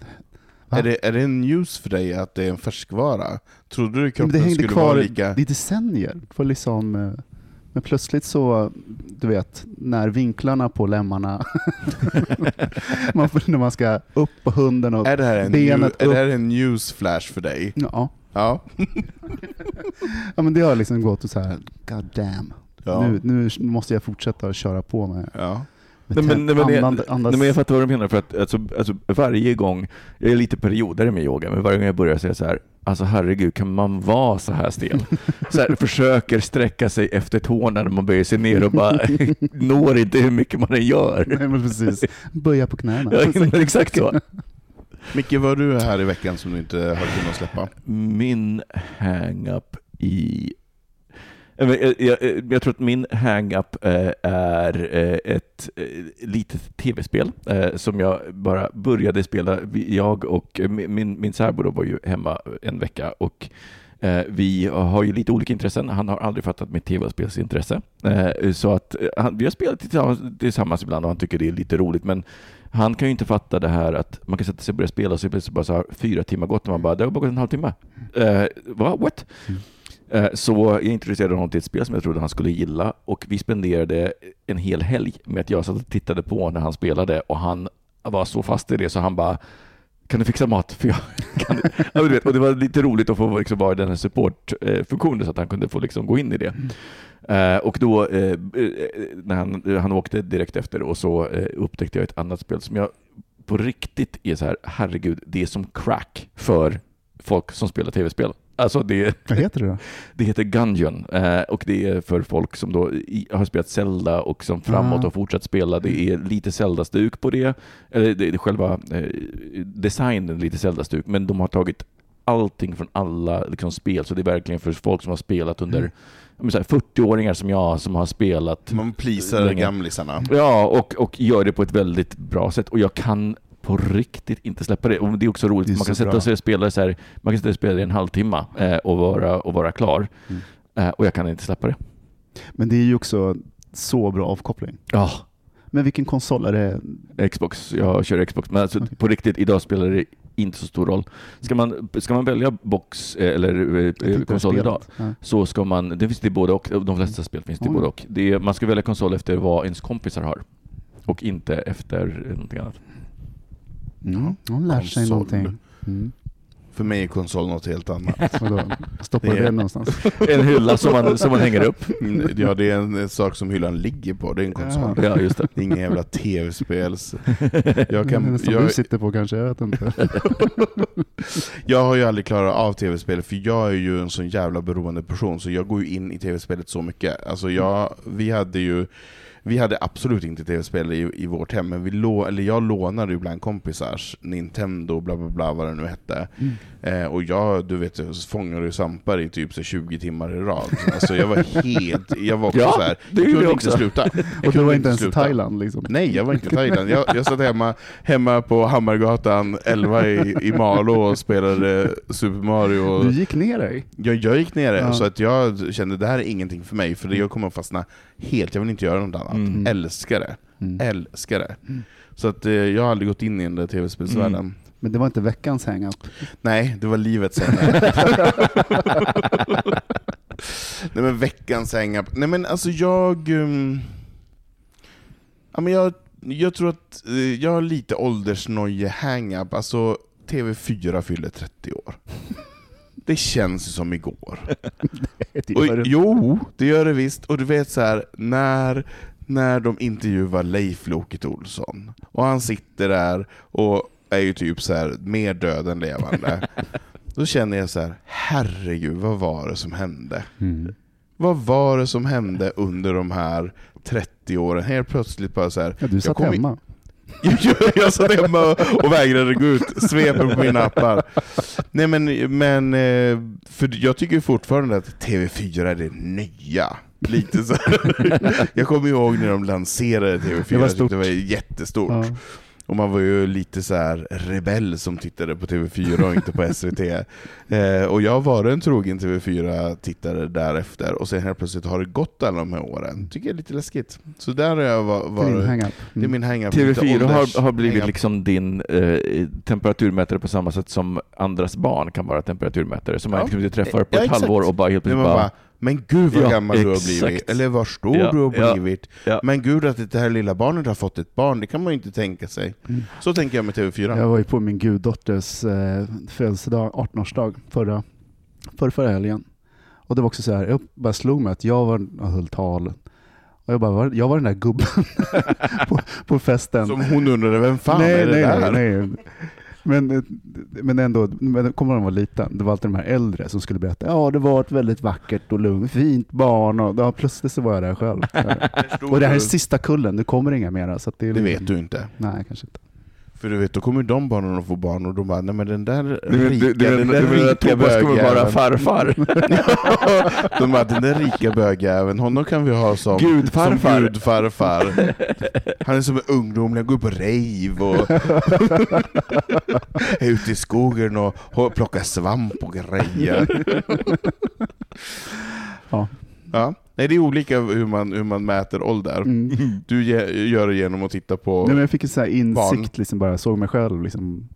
Va? Är det, är det en news för dig att det är en färskvara? Trodde du kroppen det hängde skulle kvar vara lika... i decennier. Det var liksom, eh, men plötsligt så, du vet, när vinklarna på lemmarna, man, när man ska upp på hunden och Är det här en, benet new, är upp. det här en newsflash för dig? Ja, Ja. ja, men det har liksom gått och så här, god damn. ja. Nu, nu måste jag fortsätta att köra på med, ja. Nej, men, nej, nej, men jag fattar vad du menar, för att alltså, alltså, varje gång, jag är lite perioder med yoga, men varje gång jag börjar säga så här, alltså herregud, kan man vara så här stel? Så här, försöker sträcka sig efter tårna när man böjer sig ner och bara når inte hur mycket man än gör. Nej, men precis. Böja på knäna. Ja, exakt så. Micke, vad har du här i veckan som du inte har kunnat släppa? Min hang-up i... Eh, eh, jag, jag, jag, jag tror att min hang-up är ett litet tv-spel som jag bara började spela. Jag och min, min, särbo var ju hemma en vecka och vi har ju lite olika intressen. Han har aldrig fattat mitt tv-spelsintresse. Så att han, vi har spelat tillsammans, tillsammans ibland och han tycker det är lite roligt. Men han kan ju inte fatta det här att man kan sätta sig och börja spela och så plötsligt bara så har fyra timmar gått och man bara, det har bara gått en halvtimme. Eh, va? What? Mm. Så jag introducerade honom till ett spel som jag trodde han skulle gilla och vi spenderade en hel helg med att jag satt och tittade på när han spelade och han var så fast i det så han bara kan du fixa mat? För jag kan ja, du vet, och det var lite roligt att få liksom vara i den här supportfunktionen så att han kunde få liksom gå in i det. Eh, och då, eh, eh, när han, han åkte direkt efter och så eh, upptäckte jag ett annat spel som jag på riktigt är så här, herregud, det är som crack för folk som spelar tv-spel. Alltså det, Vad heter det då? det heter Gungeon eh, och det är för folk som då har spelat Zelda och som framåt Ah. och fortsatt spela. Det är lite Zelda-stuk på det. Eller det, själva eh, designen är lite Zelda-stuk, men de har tagit allting från alla liksom, spel, så det är verkligen för folk som har spelat under Mm. jag menar så här, 40-åringar som jag som har spelat Man pleasar Länge. gamlisarna. Ja, och, och gör det på ett väldigt bra sätt. Och jag kan på riktigt inte släppa det. Och det är också roligt, är man kan sätta bra. sig och spela så här, man kan sätta sig och spela i en halvtimme eh, och, vara, och vara klar. Mm. Eh, och jag kan inte släppa det. Men det är ju också så bra avkoppling. Ja, Men vilken konsol är det? Xbox. Jag kör Xbox. Men alltså, Okej. på riktigt, idag spelar det inte så stor roll. Ska man, ska man välja box eh, eller eh, konsol idag Ja. så ska man, det finns det både och, de flesta spel finns det Oj. både och. Det man ska välja konsol efter vad ens kompisar har och inte efter någonting annat. Mm. Hon lär sig någonting. Mm. För mig är konsol något helt annat. Vadå? Stoppar Det det, någonstans? En hylla som man, som man hänger upp. Mm, Ja, det är en, sak som hyllan ligger på, det är en konsol. Ja, just det. Det är ingen jävla tv-spels... Jag, kan, som jag, du sitter på kanske, jag vet inte. jag har ju aldrig klarat av tv-spel, för jag är ju en sån jävla beroende person, så jag går ju in i tv-spelet så mycket. Alltså jag, vi hade ju vi hade absolut inte tv-spel i, i vårt hem, men vi lå, eller jag lånade ibland kompisars Nintendo, bla bla bla, vad det nu hette. Mm. Eh, och jag, du vet, fångade ju svampar i typ så 20 timmar i rad. Alltså jag var helt, jag var också Ja, så här, det jag kunde jag inte också. sluta. Jag Och du var inte ens i. Thailand liksom? Nej, jag var inte i Thailand. Jag, jag satt hemma, hemma på Hammargatan 11 i, i Malå och spelade Super Mario. Du gick ner dig? jag, jag gick ner det, Ja. så att jag kände det här är ingenting för mig, för det- jag kommer att fastna helt. Jag vill inte göra något annat. Mm. Älskar det. Mm. Älskar det. Så att eh, jag har aldrig gått in i den där tv-spelsvärlden. Mm. Men det var inte veckans hang-up? Nej, det var livets hang Nej men veckans hang Nej men alltså jag... Um, ja, men jag, jag tror att eh, jag har lite åldersnoje hang-up. Alltså TV4 fyller 30 år. Det känns ju som igår. Det Och, det. jo, det gör det visst. Och du vet så här, när, när de intervjuar Leif Loket Olsson, och han sitter där och är ju typ så här mer död än levande. Då känner jag så här, herregud, vad var det som hände? Mm. Vad var det som hände under de här 30 åren? Helt plötsligt bara så här, Ja, du satt kom i- hemma. jag, satt hemma och vägrade gå ut, svepen på mina appar. Nej men, men eh, för jag tycker fortfarande att TV4 är det nya. Lite så här. Jag kommer ihåg när de lanserade TV4, Det var stort. det var jättestort. Ja. Och man var ju lite så här rebell som tittade på TV4 och inte på SVT. Eh, och jag var en trogen TV4-tittare därefter, och sen helt plötsligt har det gått alla de här åren. Tycker jag är lite läskigt. Så där har jag Det är varit... hang-up. Det är Mm. min hang-up. TV4 lite ålders- har, har blivit liksom din eh, temperaturmätare på samma sätt som andras barn kan vara temperaturmätare. Som man Ja. liksom inte träffar på Ja, ett exakt. halvår och bara helt plötsligt bara... bara, men gud vad Ja, gammal du har exakt. blivit, eller vad stor Ja, du har blivit. ja. Men gud att det här lilla barnet har fått ett barn, det kan man ju inte tänka sig. Mm. Så tänker jag med TV4. Jag var ju på min guddotters eh, födelsedag, 18-årsdag, förra, förra, förra helgen. Och det var också så här, jag bara slog mig att jag var, jag höll tal. Och jag bara, var, jag var den där gubben på, på festen. Som hon undrade, vem fan nej, är det nej, där? nej, nej. Men, eh, men ändå, men kommer man var liten, det var alltid de här äldre som skulle berätta, ja det var ett väldigt vackert och lugnt, fint barn och ja, plötsligt så var jag där själv. och det här är sista kullen, det kommer inga mera. Så att det, är Det liksom- vet du inte. Nej, kanske inte. För du vet, då kommer de barnen att få barn och de bara, nej men den där rika, du, du, den du, där du menar att rika Thomas kommer vara bögjäveln. farfar? de bara, den där rika bögjäveln, honom kan vi ha som Gudfarfar. Som gudfarfar. Han är som en ungdomlig, han går på rave och är ute i skogen och plockar svamp och grejer. Ja. Ja. Nej, det är olika hur man, hur man mäter ålder. Mm. Du ge, gör det genom att titta på... Nej, men jag fick en sån här insikt, liksom bara såg mig själv. Liksom,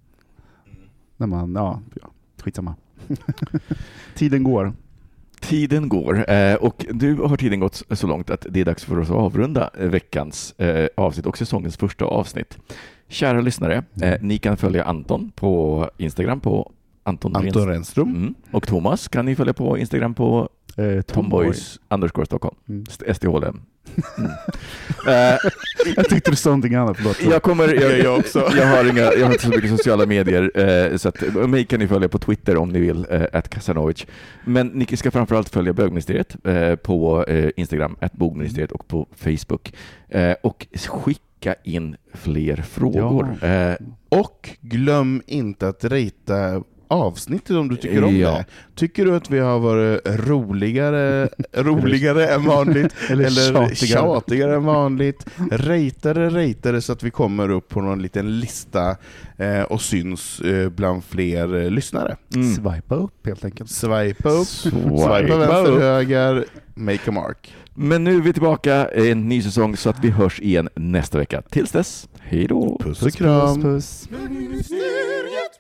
när man, ja, ja skitsamma. Tiden går. Tiden går eh, och nu har tiden gått så långt att det är dags för oss att avrunda eh, veckans eh, avsnitt och säsongens första avsnitt. Kära lyssnare, eh, ni kan följa Anton på Instagram på Anton, Anton Rens- Renström. Mm. Och Thomas kan ni följa på Instagram på Eh, Tomboys underscore Stockholm. Mm. St- STHLM. Mm. Eh, Jag tyckte du sa någonting annat. Förlåt. jag kommer, jag, Jag, också. jag har, inga, jag har inte så mycket sociala medier, eh, så att, och mig kan ni följa på Twitter om ni vill, eh, Kasanovic. Men ni ska framförallt följa bögministeriet eh, på eh, Instagram, at bogministeriet och på Facebook. Eh, och skicka in fler frågor. Eh, Och glöm inte att rita avsnittet om du tycker om Ja. det. Tycker du att vi har varit roligare, roligare än vanligt? Eller eller tjatigare. tjatigare än vanligt? Rata det så att vi kommer upp på någon liten lista eh, och syns eh, bland fler eh, lyssnare. mm. Swipa upp helt enkelt. Swipa upp, Swipa swipa vänster, upp. höger, make a mark. Men nu är vi tillbaka i en ny säsong så att vi hörs igen nästa vecka. Tills dess, hej då! Puss och kram. Puss, puss.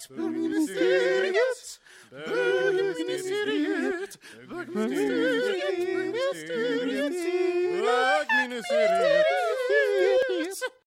Bögministeriet, bögministeriet, bögministeriet, bögministeriet, bögministeriet, bögministeriet. Mom